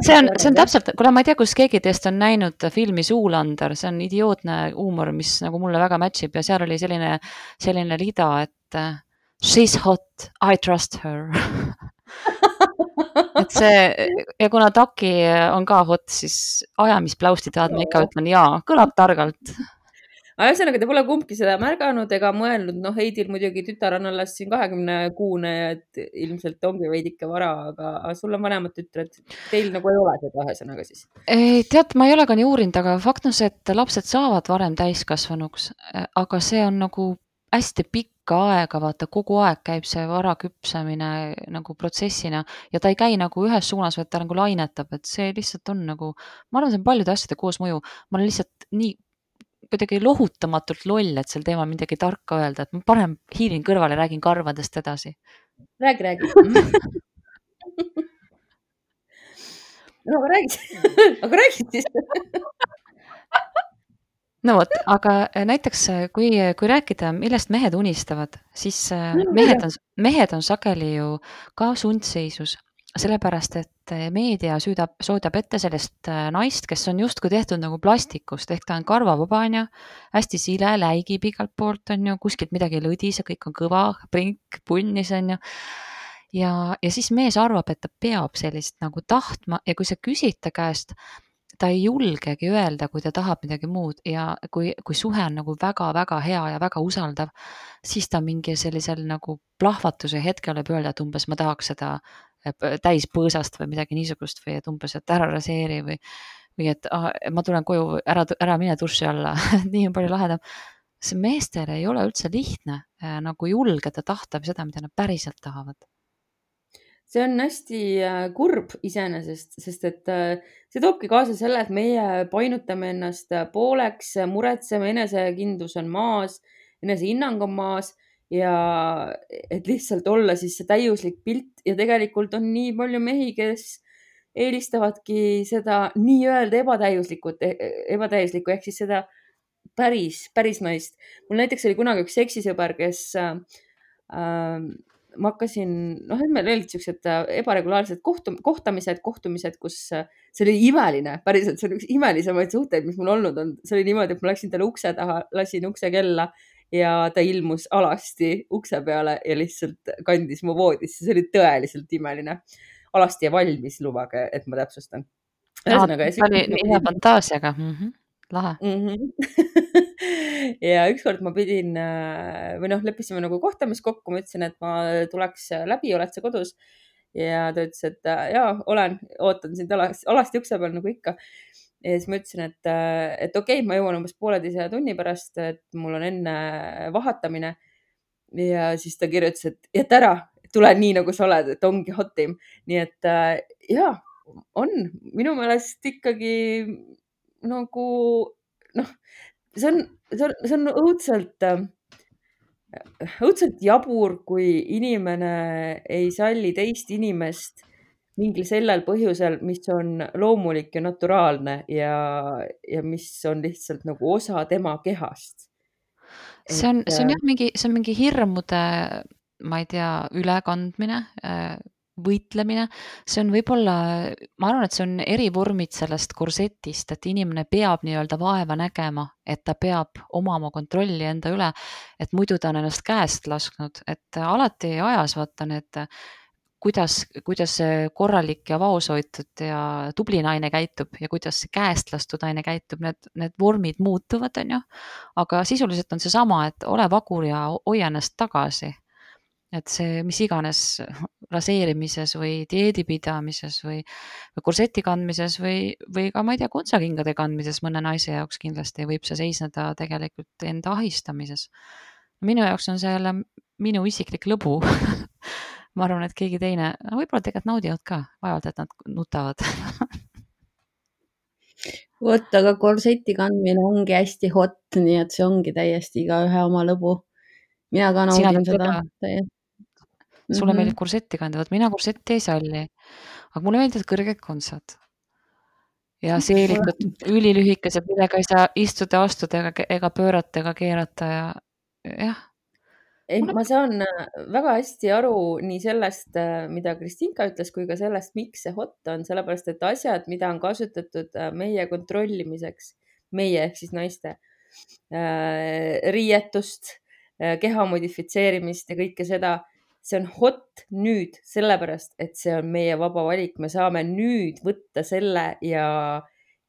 see on, see on täpselt, kuule, ma ei tea, kas keegi teist on näinud filmi Zoolander, see on idiootne huumor, mis nagu mulle väga match ib ja seal oli selline, selline rida, et uh, she's hot, I trust her et see ja kuna Taki on ka hot, siis ajamisplausti tead ma ikka ütlen jaa, kõlab targalt aga ühesõnaga, te pole kumbki seda märganud ega mõelnud, noh, Heidil muidugi tütar on alles siin kahekümne kuune, et ilmselt ongi veidike vara, aga sul on vanemad tütred, teil nagu ei ole seda ühesõnaga siis? tead, ma ei ole ka nii uurinud, aga fakt on see, et lapsed saavad varem täiskasvanuks, aga see on nagu hästi pikka aega, vaata kogu aeg käib see vara küpsemine nagu protsessina ja ta ei käi nagu ühes suunas, vaid ta nagu lainetab, et see lihtsalt on nagu, ma arvan, see on paljude asjade koosmõju. ma olen lihtsalt nii kuidagi lohutamatult loll, et sel teemal midagi tarka öelda, et ma parem hiilin kõrvale, räägin karvadest edasi. räägi, räägi. No aga räägi aga räägi siis. No vot, aga näiteks kui, kui rääkida, millest mehed unistavad, siis mehed on, mehed on sageli ju ka sundseisus sellepärast, et eh, meedia süüdab, soodab ette sellist eh, naist, kes on justkui tehtud nagu plastikust ehk ta on karvavaba, on ju, hästi sile, läigib igalt poolt, on ju, kuskilt midagi ei lõdise, kõik on kõva, prink, punnis, on ju. ja, ja siis mees arvab, et ta peab sellist nagu tahtma ja kui sa küsid ta käest, ta ei julgegi öelda, kui ta tahab midagi muud. Ja kui, kui suhe on nagu väga-väga hea ja väga usaldav, siis ta mingi sellisel nagu plahvatuse hetkel võib öelda, et umbes ma tahaks seda täis põõsast või midagi niisugust või et umbes, et ära raseeri või, või et ah, ma tulen koju, ära, ära mine duši alla nii on palju lahedam. see meestele ei ole üldse lihtne äh, nagu julgeda tahta seda, mida nad päriselt tahavad see on hästi äh, kurb iseenesest, sest et äh, see toobki kaasa selle, et meie painutame ennast äh, pooleks, muretseme, enesekindlus on maas, enesehinnang on maas ja et lihtsalt olla siis see täiuslik pilt ja tegelikult on nii palju mehi, kes eelistavadki seda nii-öelda ebatäiuslikut, e-, e-, ebatäiuslikku ehk siis seda päris, päris naist. mul näiteks oli kunagi üks seksisõber, kes äh, ma hakkasin, noh, et meil olid siuksed äh, ebaregulaarsed kohtum-, kohtamised, kohtumised, kus äh, see oli imeline, päriselt, see oli üks imelisemaid suhteid, mis mul olnud on. see oli niimoodi, et ma läksin talle ukse taha, lasin ukse kella ja ta ilmus alasti ukse peale ja lihtsalt kandis mu voodisse, see oli tõeliselt imeline. alasti ja valmis, lubage, et ma täpsustan. ühesõnaga. ta oli nii hea fantaasiaga mm. -hmm lahe mm. -hmm. ja ükskord ma pidin äh, või noh, leppisime nagu kohtamist kokku, ma ütlesin, et ma tuleks läbi, oled sa kodus? ja ta ütles, et äh, ja olen, ootan sind alasti, alasti ukse peal nagu ikka. Ja siis ma ütlesin, et, et okei okay,, ma jõuan umbes pooleteise tunni pärast, et mul on enne vahatamine. ja siis ta kirjutas, et jäta ära, tule nii nagu sa oled, et ongi hotim. nii et ja on minu meelest ikkagi nagu noh, see on, see on, see on õudselt, õudselt jabur, kui inimene ei salli teist inimest mingil sellel põhjusel, mis on loomulik ja naturaalne ja, ja mis on lihtsalt nagu osa tema kehast. see on, see on jah, mingi, see on mingi hirmude, ma ei tea, ülekandmine võitlemine, see on võib-olla, ma arvan, et see on erivormid sellest korsetist, et inimene peab nii-öelda vaeva nägema, et ta peab omama kontrolli enda üle, et muidu ta on ennast käest lasknud, et alati ajas vaata need kuidas, kuidas korralik ja vaoshoitud ja tubli naine käitub ja kuidas käest lastud naine käitub, need, need vormid muutuvad, on ju. aga sisuliselt on seesama, et ole vagur ja hoia ennast tagasi et see, mis iganes raseerimises või dieedi pidamises või, või korseti kandmises või, või ka, ma ei tea, kontsakingade kandmises mõne naise jaoks kindlasti võib see seisneda tegelikult enda ahistamises. minu jaoks on see jälle minu isiklik lõbu ma arvan, et keegi teine, võib-olla tegelikult naudivad ka, vaevalt, et nad nutavad vot, aga korseti kandmine ongi hästi hot, nii et see ongi täiesti igaühe oma lõbu. mina ka naudin seda sulle mm -hmm. meeldib korsetti kanda, vot mina korsetti ei salli. aga mulle meeldivad kõrged kontsad. ja seelikud ülilühikesed, millega ei saa istuda, astuda ega, ega pöörata ega keerata ja jah. Ei, ma saan äh, väga hästi aru nii sellest, äh, mida Kristinka ütles, kui ka sellest, miks see hot on, sellepärast et asjad, mida on kasutatud äh, meie kontrollimiseks, meie ehk siis naiste riietust, keha modifitseerimist ja kõike seda see on hot nüüd sellepärast, et see on meie vaba valik, me saame nüüd võtta selle ja,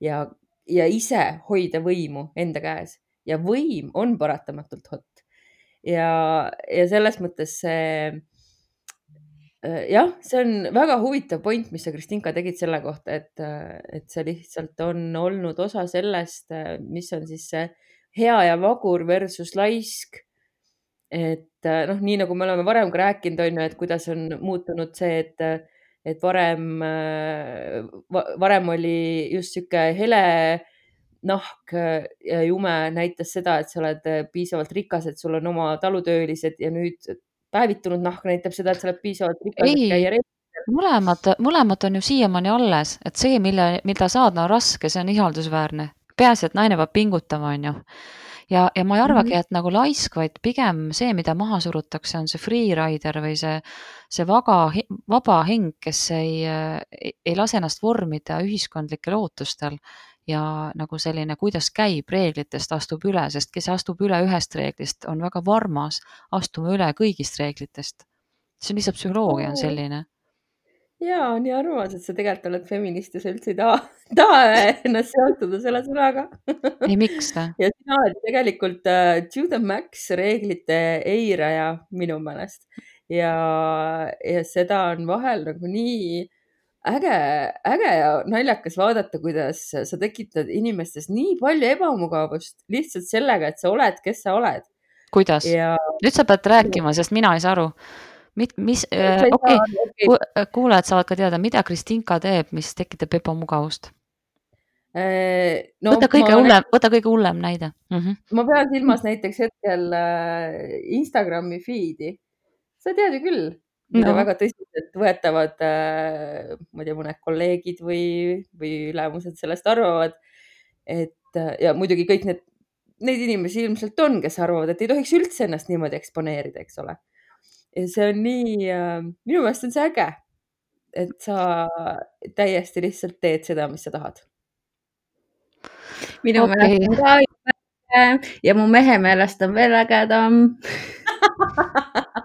ja, ja ise hoida võimu enda käes. Ja võim on paratamatult hot. Ja, ja selles mõttes see äh, jah, see on väga huvitav point, mis sa, Kristinka, tegid selle kohta, et, et see lihtsalt on olnud osa sellest, mis on siis see hea ja vagur versus laisk. Et äh, noh, nii nagu me oleme varem ka rääkinud, on ju, et kuidas on muutunud see, et, et varem, äh, varem oli just sihuke hele nahk ja jume näitas seda, et sa oled piisavalt rikas, et sul on oma talutöölised ja nüüd päevitunud nahk näitab seda, et sa oled piisavalt rikas, et käia mõlemad, mõlemad on ju siiamaani alles, et see, mille, mida saada on raske, see on ihaldusväärne. peaasi, et naine peab pingutama, on ju ja, ja ma ei arvagi, mhm. et nagu laisk, vaid pigem see, mida maha surutakse, on see freerider või see, see vaga, vaba hing, kes ei, ei, ei lase ennast vormida ühiskondlikel ootustel ja nagu selline, kuidas käib, reeglitest astub üle, sest kes astub üle ühest reeglist, on väga varmas astuma üle kõigist reeglitest. see on lihtsalt psühholoogia on selline ja nii armas, et sa tegelikult oled feminist ja sa üldse ei taha, taha ennast seotada selle sõnaga. ei, miks ta? ja sina oled tegelikult uh, to the max reeglite eiraja minu meelest ja, ja seda on vahel nagu nii äge, äge ja naljakas vaadata, kuidas sa tekitad inimestes nii palju ebamugavust lihtsalt sellega, et sa oled, kes sa oled. kuidas ja nüüd sa pead rääkima, sest mina ei saa aru. mis, ei okei okei. kuulajad saavad ka teada, mida Kristinka teeb, mis tekitab ebamugavust. Eh, no võta kõige hullem, võta kõige hullem näide mm. -hmm. ma pean silmas näiteks hetkel äh, Instagrami feed'i. sa tead ju küll, mida No. väga tõsiselt võetavad äh,, ma ei tea, mõned kolleegid või, või ülemused sellest arvavad. et äh, ja muidugi kõik need, neid inimesi ilmselt on, kes arvavad, et ei tohiks üldse ennast niimoodi eksponeerida, eks ole. ja see on nii äh,, minu meelest on see äge, et sa täiesti lihtsalt teed seda, mis sa tahad. minu Okei. meelest on ka äge ja mu mehe meelest on veel ägedam.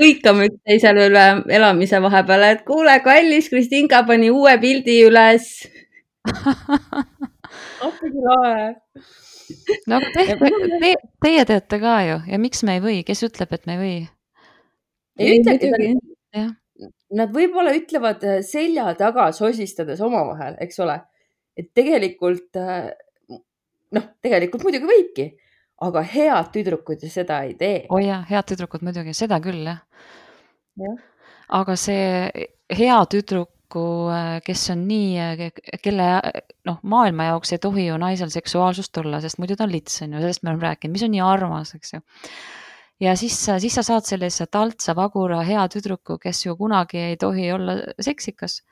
hõikame üksteisele üle elamise vahepeal, et kuule, kallis Kristinka pani uue pildi üles. appi lae. no aga te, te, teie teete ka ju ja miks me ei või, kes ütleb, et me ei või? ei ütlegi, jah, nad võib-olla ütlevad äh, selja taga sosistades omavahel, eks ole. et tegelikult äh, noh, tegelikult muidugi võibki, aga head tüdrukud ju seda ei tee. oi oh jaa, head tüdrukud muidugi, seda küll jah Jah.. aga see hea tüdruku, kes on nii, kelle noh, maailma jaoks ei tohi ju naisel seksuaalsust olla, sest muidu ta on lits on ju, sellest me oleme rääkinud, mis on nii armas, eks ju. ja siis, siis sa saad sellise taltsa, vagura, hea tüdruku, kes ju kunagi ei tohi olla seksikas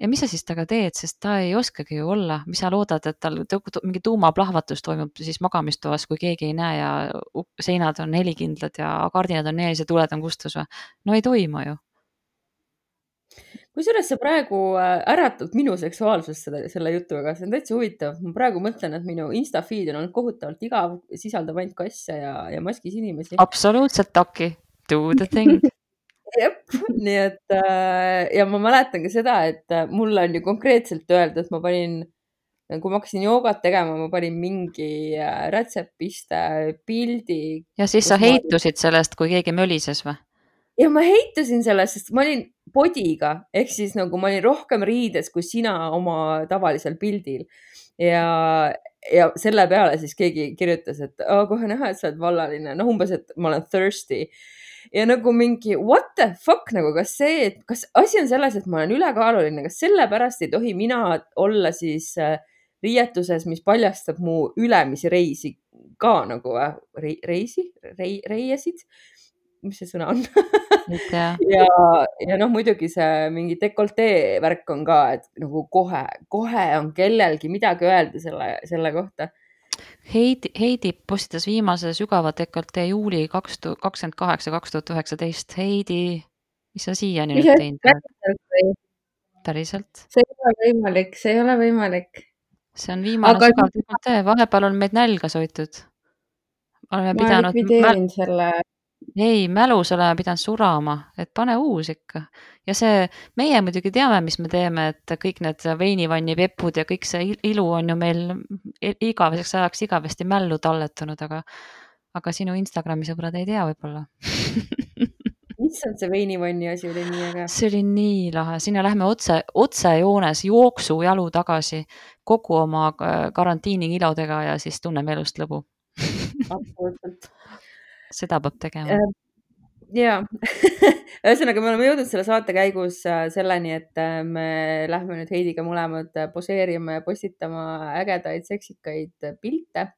ja mis sa siis temaga teed, sest ta ei oskagi ju olla, mis sa loodad, et tal mingi tuumaplahvatus toimub siis magamistoas, kui keegi ei näe ja seinad on helikindlad ja kardinad on ees ja tuled on kustus või? no ei toimu ju. kusjuures sa praegu äh, äratad minu seksuaalsust selle, selle jutuga, see on täitsa huvitav. ma praegu mõtlen, et minu Insta feed on olnud kohutavalt igav, sisaldab ainult kasse ja, ja maskis inimesi. absoluutselt taki, do the thing. jep, nii et äh, ja ma mäletan ka seda, et äh, mulle on ju konkreetselt öeldud, et ma panin, kui ma hakkasin joogat tegema, ma panin mingi äh, rätsepiste pildi ja siis sa Kus ma- heitusid sellest, kui keegi mölises või? ja ma heitusin sellest, sest ma olin body'ga ehk siis nagu ma olin rohkem riides kui sina oma tavalisel pildil. Ja, ja selle peale siis keegi kirjutas, et "Aa, kohe näha, et sa oled vallaline, noh, umbes, et ma olen thirsty ja nagu mingi what the fuck nagu, kas see, kas asi on selles, et ma olen ülekaaluline, kas sellepärast ei tohi mina olla siis äh, riietuses, mis paljastab mu ülemisi reisi ka nagu äh, Re, reisi? Rei,, reiesid, mis see sõna on? Ja, ja noh, muidugi see mingi dekoltee värk on ka, et nagu kohe, kohe on kellelgi midagi öelda selle, selle kohta. Heidi, Heidi postitas viimase sügava dekoltee juuli kaks tuhat kakskümmend kaheksa, kaks tuhat üheksateist. Heidi, mis sa siiani nüüd teinud oled? päriselt? see ei ole võimalik, see ei ole võimalik. see on viimane Aga- sügav dekoltee, vahepeal on meid nälga soitud. oleme ma pidanud, likvideerin selle. ei, mälus oleme pidanud surama, et pane uus ikka. ja see, meie muidugi teame, mis me teeme, et kõik need veinivanni pepud ja kõik see il- ilu on ju meil igaveseks ajaks igavesti mällu talletunud, aga, aga sinu Instagrami sõbrad ei tea võib-olla. issand, see veinivanni asi oli nii äge. see oli nii lahe, sinna lähme otse, otsejoones jooksujalu tagasi kogu oma äh, karantiinikilodega ja siis tunneme elust lõbu. absoluutselt. Seda peab tegema Äh, ja ühesõnaga, me oleme jõudnud selle saate käigus äh, selleni, et äh, me lähme nüüd Heidiga mõlemad äh, poseerima ja postitama ägedaid seksikaid pilte.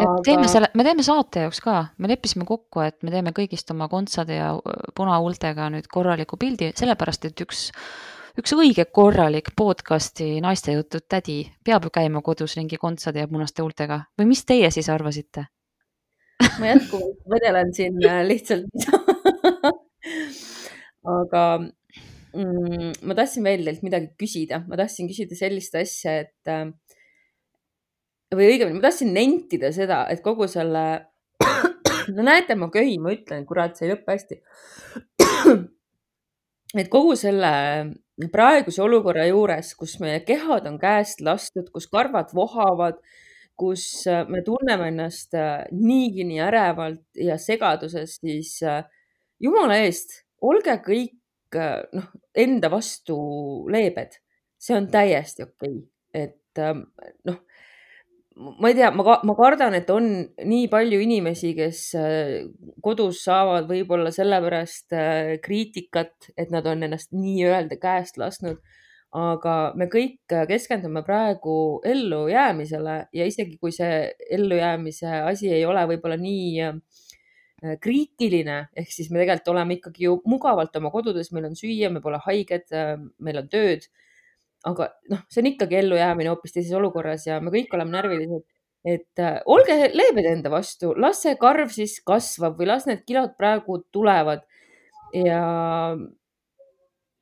ja teeme selle, me teeme saate jaoks ka, me leppisime kokku, et me teeme kõigist oma kontsade ja punahuultega nüüd korraliku pildi, sellepärast et üks, üks õige korralik podcast'i naistejutud tädi peab ju käima kodus ringi kontsade ja punaste huultega või mis teie siis arvasite? Ma jätkuvalt vedelen siin äh, lihtsalt. aga mm, ma tahtsin veel teilt midagi küsida, ma tahtsin küsida sellist asja, et äh, või õigemini ma tahtsin nentida seda, et kogu selle, no näete, ma köhin, ma ütlen, kurat, see ei lõpe hästi. et kogu selle praeguse olukorra juures, kus meie kehad on käest lastud, kus karvad vohavad, kus äh, me tunneme ennast äh, niigi nii ärevalt ja segaduses, siis äh, jumala eest, olge kõik noh, enda vastu leebed, see on täiesti okei okay., et ähm, noh, ma ei tea, ma, ma kardan, et on nii palju inimesi, kes kodus saavad võib-olla sellepärast kriitikat, et nad on ennast nii-öelda käest lasknud aga me kõik keskendume praegu ellujäämisele ja isegi kui see ellujäämise asi ei ole võib-olla nii äh, kriitiline, ehk siis me tegelikult oleme ikkagi ju mugavalt oma kodudes, meil on süüa, me pole haiged, äh, meil on tööd. aga noh, see on ikkagi ellujäämine hoopis teises olukorras ja me kõik oleme närvilised. et äh, olge leebed enda vastu, las see karv siis kasvab või las need kilod praegu tulevad. ja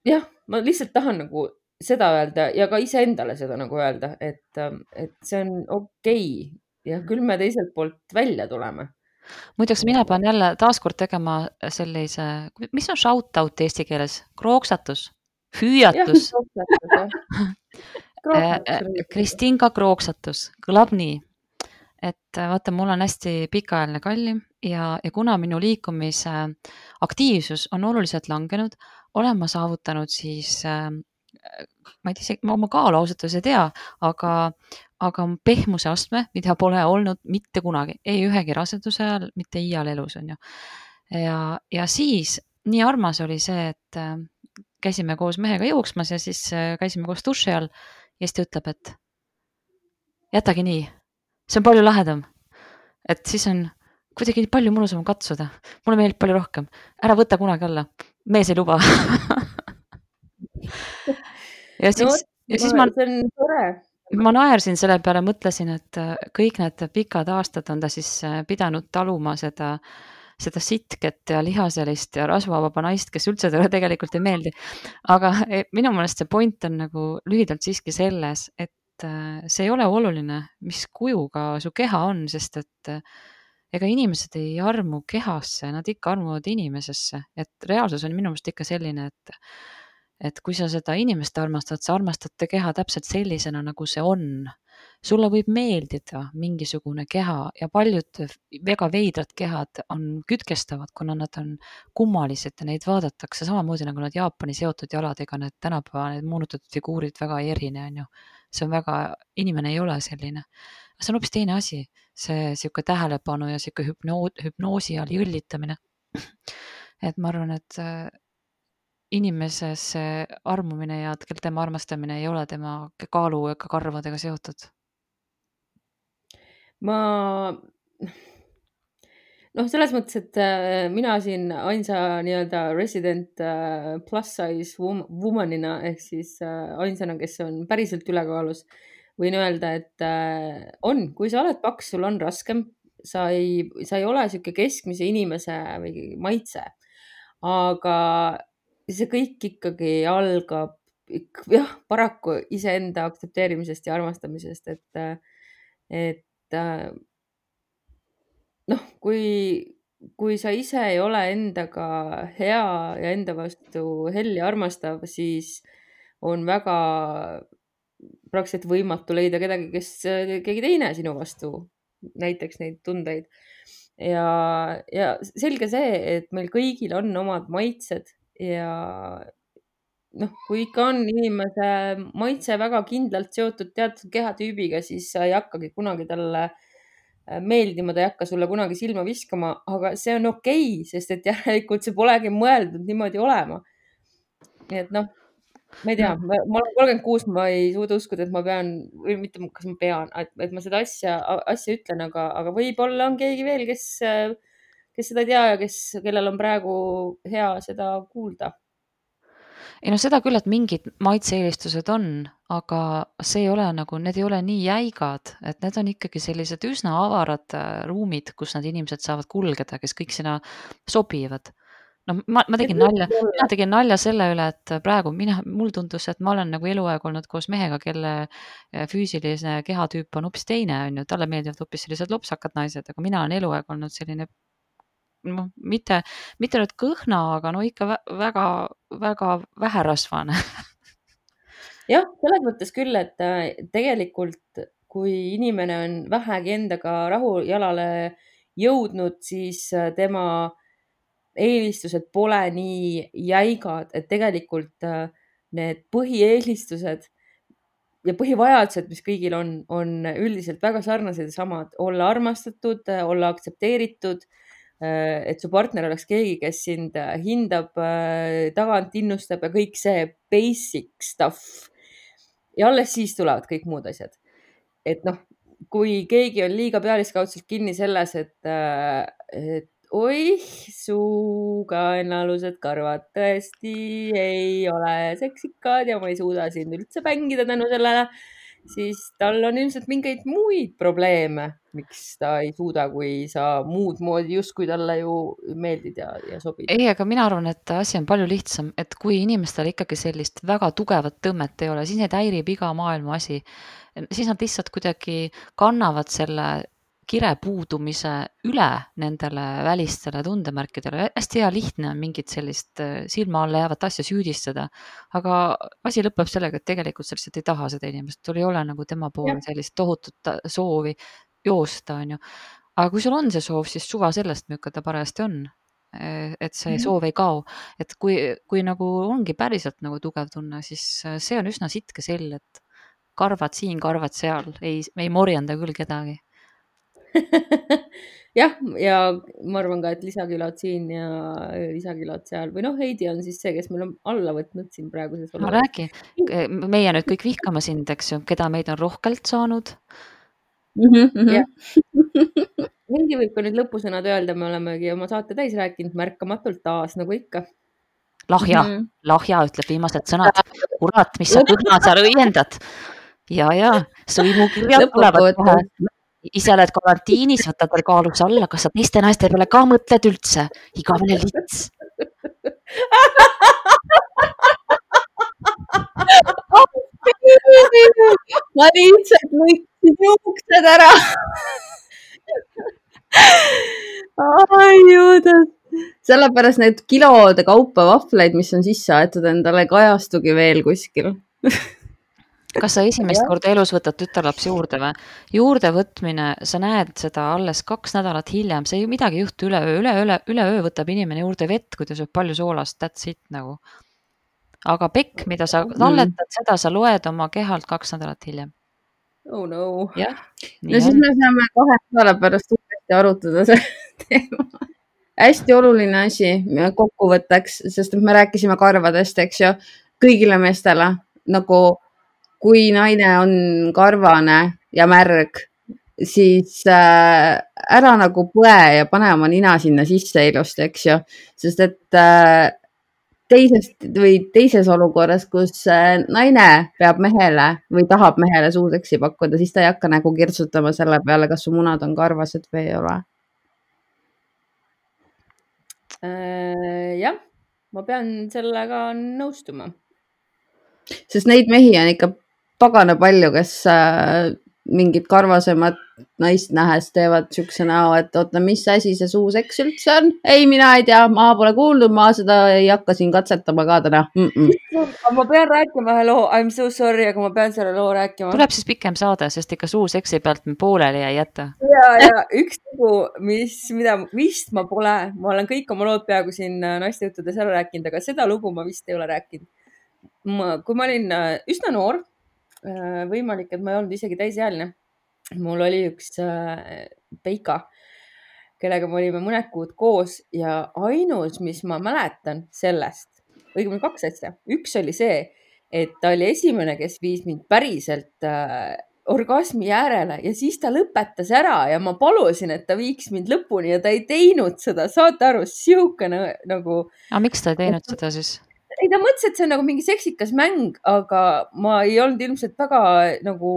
jah, ma lihtsalt tahan nagu seda öelda ja ka iseendale seda nagu öelda, et, et see on okei. Okay. ja küll me teiselt poolt välja tuleme. muideks mina pean jälle taaskord tegema sellise, mis on shout out eesti keeles, krooksatus, hüüatus. Äh, äh, Kristinka krooksatus. Kõlab nii, et äh, vaata, mul on hästi pikaajaline kallim ja, ja kuna minu liikumise aktiivsus on oluliselt langenud, olen ma saavutanud siis ma ei tea, ma oma kaalu ausalt öeldes ei tea, aga, aga pehmuse astme, mida pole olnud mitte kunagi, ei ühegi raseduse ajal, mitte iial elus on ju. ja, ja siis nii armas oli see, et äh, käisime koos mehega jooksmas ja siis äh, käisime koos duši all ja siis ta ütleb, et jätage nii, see on palju lahedam. et siis on kuidagi palju mõnusam katsuda, mulle meeldib palju rohkem, ära võta kunagi alla, mees ei luba ja siis no,, ja siis ma. see on tore ma naersin selle peale, mõtlesin, et äh, kõik need pikad aastad on ta siis äh, pidanud taluma seda, seda sitket ja lihaselist ja rasvavaba naist, kes üldse talle tegelikult ei meeldi. aga e, minu meelest see point on nagu lühidalt siiski selles, et äh, see ei ole oluline, mis kujuga su keha on, sest et ega inimesed ei armu kehasse, nad ikka armuvad inimesesse, et reaalsus on minu meelest ikka selline, et et kui sa seda inimest armastad, sa armastad ta keha täpselt sellisena, nagu see on. sulle võib meeldida mingisugune keha ja paljud väga veidrad kehad on kütkestavad, kuna nad on kummalised ja neid vaadatakse samamoodi nagu need Jaapani seotud jaladega, need tänapäeva need moonutatud figuurid väga ei erine, on ju. see on väga, inimene ei ole selline. see on hoopis teine asi, see sihuke tähelepanu ja sihuke hüpnoo-, hüpnoosi all jõllitamine. et ma arvan, et inimesesse armumine ja tema armastamine ei ole tema kaalu ega karvadega seotud? ma noh, selles mõttes, et äh, mina siin ainsa nii-öelda resident äh, plus size woman'ina ehk siis äh, ainsana, kes on päriselt ülekaalus, võin öelda, et on, kui sa oled paks, sul on raskem, sa ei, sa ei ole niisugune keskmise inimese või maitse. aga see kõik ikkagi algab jah, paraku iseenda aktsepteerimisest ja armastamisest, et, et noh, kui, kui sa ise ei ole endaga hea ja enda vastu hell ja armastav, siis on väga praktiliselt võimatu leida kedagi, kes, keegi teine sinu vastu näiteks neid tundeid. ja, ja selge see, et meil kõigil on omad maitsed ja noh, kui ikka on inimese maitse väga kindlalt seotud teatud kehatüübiga, siis sa ei hakkagi kunagi talle äh, meeldima, ta ei hakka sulle kunagi silma viskama, aga see on okei okay,, sest et järelikult see polegi mõeldud niimoodi olema. nii et noh, ma ei tea, ma olen kolmkümmend kuus, ma ei suuda uskuda, et ma pean või mitte, kas ma pean, et ma seda asja, asja ütlen, aga, aga võib-olla on keegi veel, kes äh, kes seda ei tea ja kes, kellel on praegu hea seda kuulda ei noh, seda küll, et mingid maitse-eelistused on, aga see ei ole nagu, need ei ole nii jäigad, et need on ikkagi sellised üsna avarad äh, ruumid, kus need inimesed saavad kulgeda, kes kõik sinna sobivad. noh, ma, ma tegin nalja, mina tegin nalja selle üle, et praegu mina, mul tundus, et ma olen nagu eluaeg olnud koos mehega, kelle äh, füüsiline kehatüüp on hoopis teine, on ju, talle meeldivad hoopis sellised lopsakad naised, aga mina olen eluaeg olnud selline noh, mitte, mitte nüüd kõhna, aga no ikka väga-väga väherasvane jah, selles mõttes küll, et äh, tegelikult kui inimene on vähegi endaga rahujalale jõudnud, siis äh, tema eelistused pole nii jäigad, et tegelikult äh, need põhieelistused ja põhivajadused, mis kõigil on, on üldiselt väga sarnased ja samad, olla armastatud, olla aktsepteeritud. Et su partner oleks keegi, kes sind hindab, tagant innustab ja kõik see basic stuff. ja alles siis tulevad kõik muud asjad. et noh, kui keegi on liiga pealiskaudselt kinni selles, et, et oih, su kaenalused karvad tõesti ei ole seksikad ja ma ei suuda sind üldse mängida tänu sellele, siis tal on ilmselt mingeid muid probleeme, miks ta ei suuda, kui sa muud moodi justkui talle ju meeldid ja, ja sobid. ei, aga mina arvan, et asi on palju lihtsam, et kui inimestel ikkagi sellist väga tugevat tõmmet ei ole, siis neid häirib iga maailma asi. siis nad lihtsalt kuidagi kannavad selle kire puudumise üle nendele välistele tundemärkidele. hästi hea lihtne on mingit sellist äh, silma alla jäävat asja süüdistada, aga asi lõpeb sellega, et tegelikult sa lihtsalt ei taha seda inimest, sul ei ole nagu tema poole sellist tohutut soovi joosta, onju. aga kui sul on see soov, siis suva sellest, milline ta parajasti on. Äh, et see mm -hmm. soov ei kao, et kui, kui nagu ongi päriselt nagu tugev tunne, siis äh, see on üsna sitke sell, et karvad siin, karvad seal, ei, ei morjenda küll kedagi jah, ja ma arvan ka, et lisakülad siin ja lisakülad seal või noh, Heidi on siis see, kes meil on alla võtnud siin praeguses no räägi, meie nüüd kõik vihkame sind, eks ju, keda meid on rohkelt saanud mm. -hmm, mm -hmm. Heidi võib ka nüüd lõpusõnad öelda, me olemegi oma saate täis rääkinud märkamatult taas nagu ikka. lahja mm, -hmm. lahja ütleb viimased sõnad. kurat, mis sa kõhna seal õiendad. ja, ja sõimukirjad tulevad kohe ise oled karantiinis, võtad veel kaalus alla, kas sa teiste naiste peale ka mõtled üldse? igavene lits. Ma lihtsalt lõikasin juuksed ära. Ai juudas, sellepärast need kilode kaupa vahvleid, mis on sisse aetud endale, kajastugi veel kuskil kas sa esimest korda elus võtad tütarlapsi juurde või? juurdevõtmine, sa näed seda alles kaks nädalat hiljem, see ei midagi ei juhtu üleöö, üleöö, üleöö võtab inimene juurde vett, kui ta sööb palju soolast, that's it nagu. aga pekk, mida sa mm. talletad mm., seda sa loed oma kehalt kaks nädalat hiljem. oh no. no siis me saame kahe nädala pärast uuesti arutada selle teema hästi oluline asi kokkuvõtteks, sest me rääkisime karvadest, eks ju, kõigile meestele nagu kui naine on karvane ja märg, siis äh, ära nagu põe ja pane oma nina sinna sisse ilusti, eks ju, sest et äh, teisest või teises olukorras, kus äh, naine peab mehele või tahab mehele suuseksi pakkuda, siis ta ei hakka nägu kirtsutama selle peale, kas su munad on karvased või ei ole jah, ma pean sellega nõustuma. sest neid mehi on ikka pagana palju, kes äh, mingit karvasemat naist nähes teevad siukse näo, et oota, mis asi see suuseks üldse on? ei, mina ei tea, ma pole kuulnud, ma seda ei hakka siin katsetama ka täna mm. -mm. ma pean rääkima ühe loo, I m so sorry, aga ma pean selle loo rääkima. tuleb siis pikem saade, sest ikka suuseksi pealt me pooleli ei jäta. ja, ja üks lugu, mis, mida vist ma pole, ma olen kõik oma lood peaaegu siin äh, naistejuttudes ära rääkinud, aga seda lugu ma vist ei ole rääkinud. kui ma olin äh, üsna noor võimalik, et ma ei olnud isegi täisealine. mul oli üks äh, Peika, kellega me olime mõned kuud koos ja ainus, mis ma mäletan sellest, õigemini kaks asja. üks oli see, et ta oli esimene, kes viis mind päriselt äh, orgasmi äärele ja siis ta lõpetas ära ja ma palusin, et ta viiks mind lõpuni ja ta ei teinud seda, saate aru, siukene nagu. aga miks ta ei teinud seda siis? Ei, ta mõtles, et see on nagu mingi seksikas mäng, aga ma ei olnud ilmselt väga nagu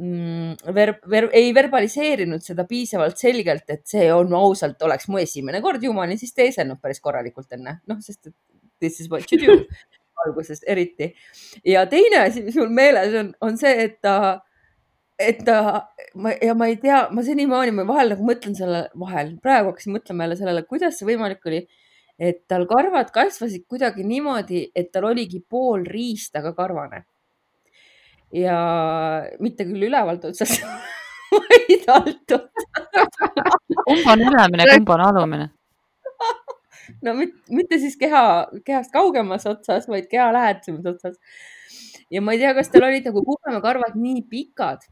mm, ver, ver, ei verbaliseerinud seda piisavalt selgelt, et see on ausalt, oleks mu esimene kord ju, ma olin siis teeselnud päris korralikult enne, noh, sest et this is what you do alguses eriti. ja teine asi, mis mul meeles on, on see, et ta, et ta, ma ja ma ei tea, ma senimaani, ma vahel nagu mõtlen selle, vahel, praegu hakkasin mõtlema jälle sellele, kuidas see võimalik oli et tal karvad kasvasid kuidagi niimoodi, et tal oligi pool riistaga karvane. ja mitte küll ülevalt otsast vaid alt otsast. kumb on ülemine, kumb on alumine? no mitte siis keha, kehast kaugemas otsas, vaid keha lähedasemas otsas. ja ma ei tea, kas tal olid nagu kubemekarvad nii pikad,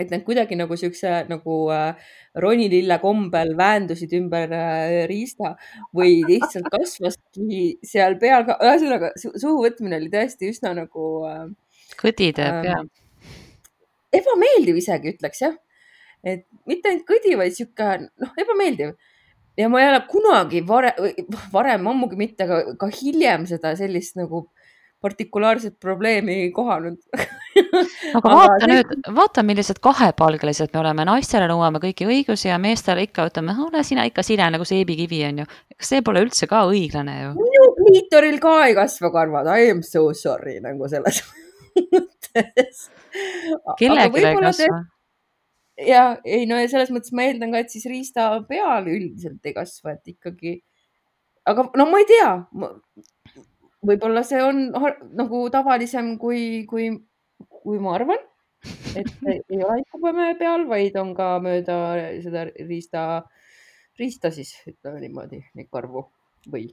et need kuidagi nagu siukse nagu äh, ronilille kombel väändusid ümber äh, riista või lihtsalt kasvaski seal peal ka, ühesõnaga suhu võtmine oli tõesti üsna nagu äh,. kõdi teeb äh, jah. ebameeldiv isegi ütleks jah, et mitte ainult kõdi, vaid sihuke noh, ebameeldiv ja ma ei ole kunagi varem, varem ammugi mitte, aga ka hiljem seda sellist nagu partikulaarset probleemi kohanud aga vaata nüüd, vaata, millised kahepalgelised me oleme, naistele nõuame kõiki õigusi ja meestele ikka ütleme, ole sina ikka sine nagu seebikivi onju. kas see pole üldse ka õiglane ju? minu kliitoril ka ei kasva karvad, I am so sorry nagu selles mõttes. kellelgi ei kasva ja ei no ja selles mõttes ma eeldan ka, et siis riista peal üldiselt ei kasva, et ikkagi. aga no ma ei tea. võib-olla see on nagu tavalisem, kui, kui, kui ma arvan, et ei ole ikka põme peal, vaid on ka mööda seda riista, riista siis ütleme niimoodi, neid karvu või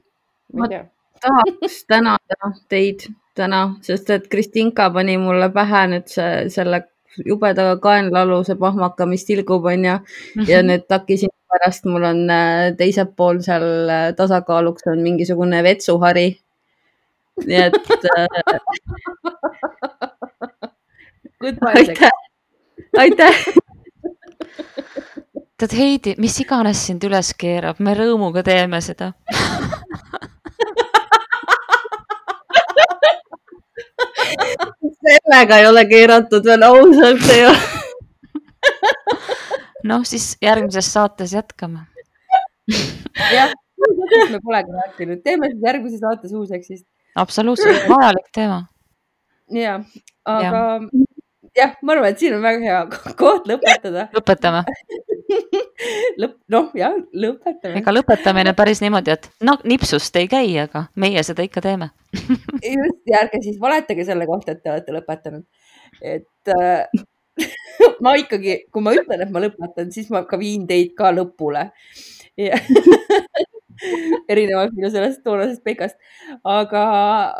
ma ei tea tahaks tänada teid täna, sest et Kristinka pani mulle pähe nüüd see, selle jubeda kaenlaaluse pahmaka, mis tilgub, onju. ja mhm. nüüd takkisin pärast, mul on äh, teisel pool seal äh, tasakaaluks on mingisugune vetsuhari. nii et aitäh, aitäh tead Heidi, mis iganes sind üles keerab, me rõõmuga teeme seda sellega ei ole keeratud veel ausalt ei ole. noh, siis järgmises saates jätkame. jah, me polegi rääkinud, teeme siis järgmise saate suuseksist. absoluutselt, vajalik teema. ja, aga jah, ma arvan, et siin on väga hea koht lõpetada. lõpetame lõpp, noh jah, lõpetame. ega lõpetamine päris niimoodi, et no nipsust ei käi, aga meie seda ikka teeme just ja ärge siis valetage selle kohta, et te olete lõpetanud. et äh, ma ikkagi, kui ma ütlen, et ma lõpetan, siis ma ka viin teid ka lõpule erinevalt minu sellest toonasest pekast. aga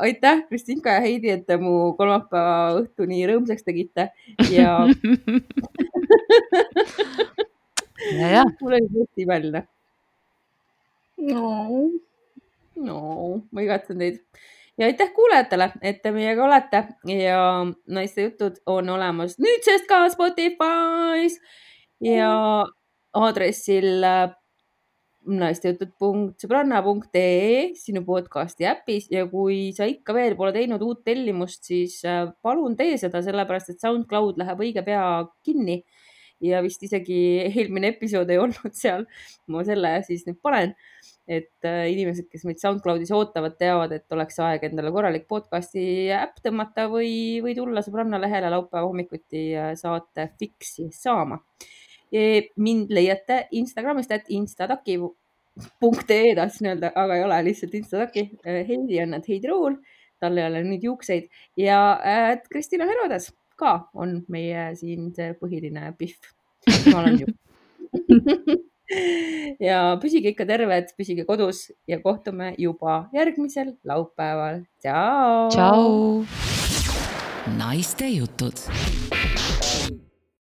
aitäh, Kristinka ja Heidi, et te mu kolmapäeva õhtu nii rõõmsaks tegite ja mul oli tõesti imeline. no, no, ma igatsen teid. Ja aitäh kuulajatele, et te meiega olete. Ja naiste jutud on olemas nüüdsest ka Spotify's. Ja aadressil naistejutud.sõbranna.ee sinu podcasti äpis ja kui sa ikka veel pole teinud uut tellimust, siis äh, palun tee seda, sellepärast et SoundCloud läheb õige pea kinni ja vist isegi eelmine episood ei olnud seal. ma selle siis nüüd panen, et äh, inimesed, kes meid SoundCloudis ootavad, teavad, et oleks aeg endale korralik podcast'i äpp tõmmata või, või tulla sõbranna lehele laupäeva hommikuti saate fix'i saama mind leiate Instagramist, et instataki.ee tahtsin öelda, aga ei ole lihtsalt instataki. Heidi on, et Heidi Ruul, tal ei ole nüüd juukseid ja et Kristina Herodes ka on meie siin see põhiline pihv. ma olen ju ja püsige ikka terved, püsige kodus ja kohtume juba järgmisel laupäeval. tšau. naiste jutud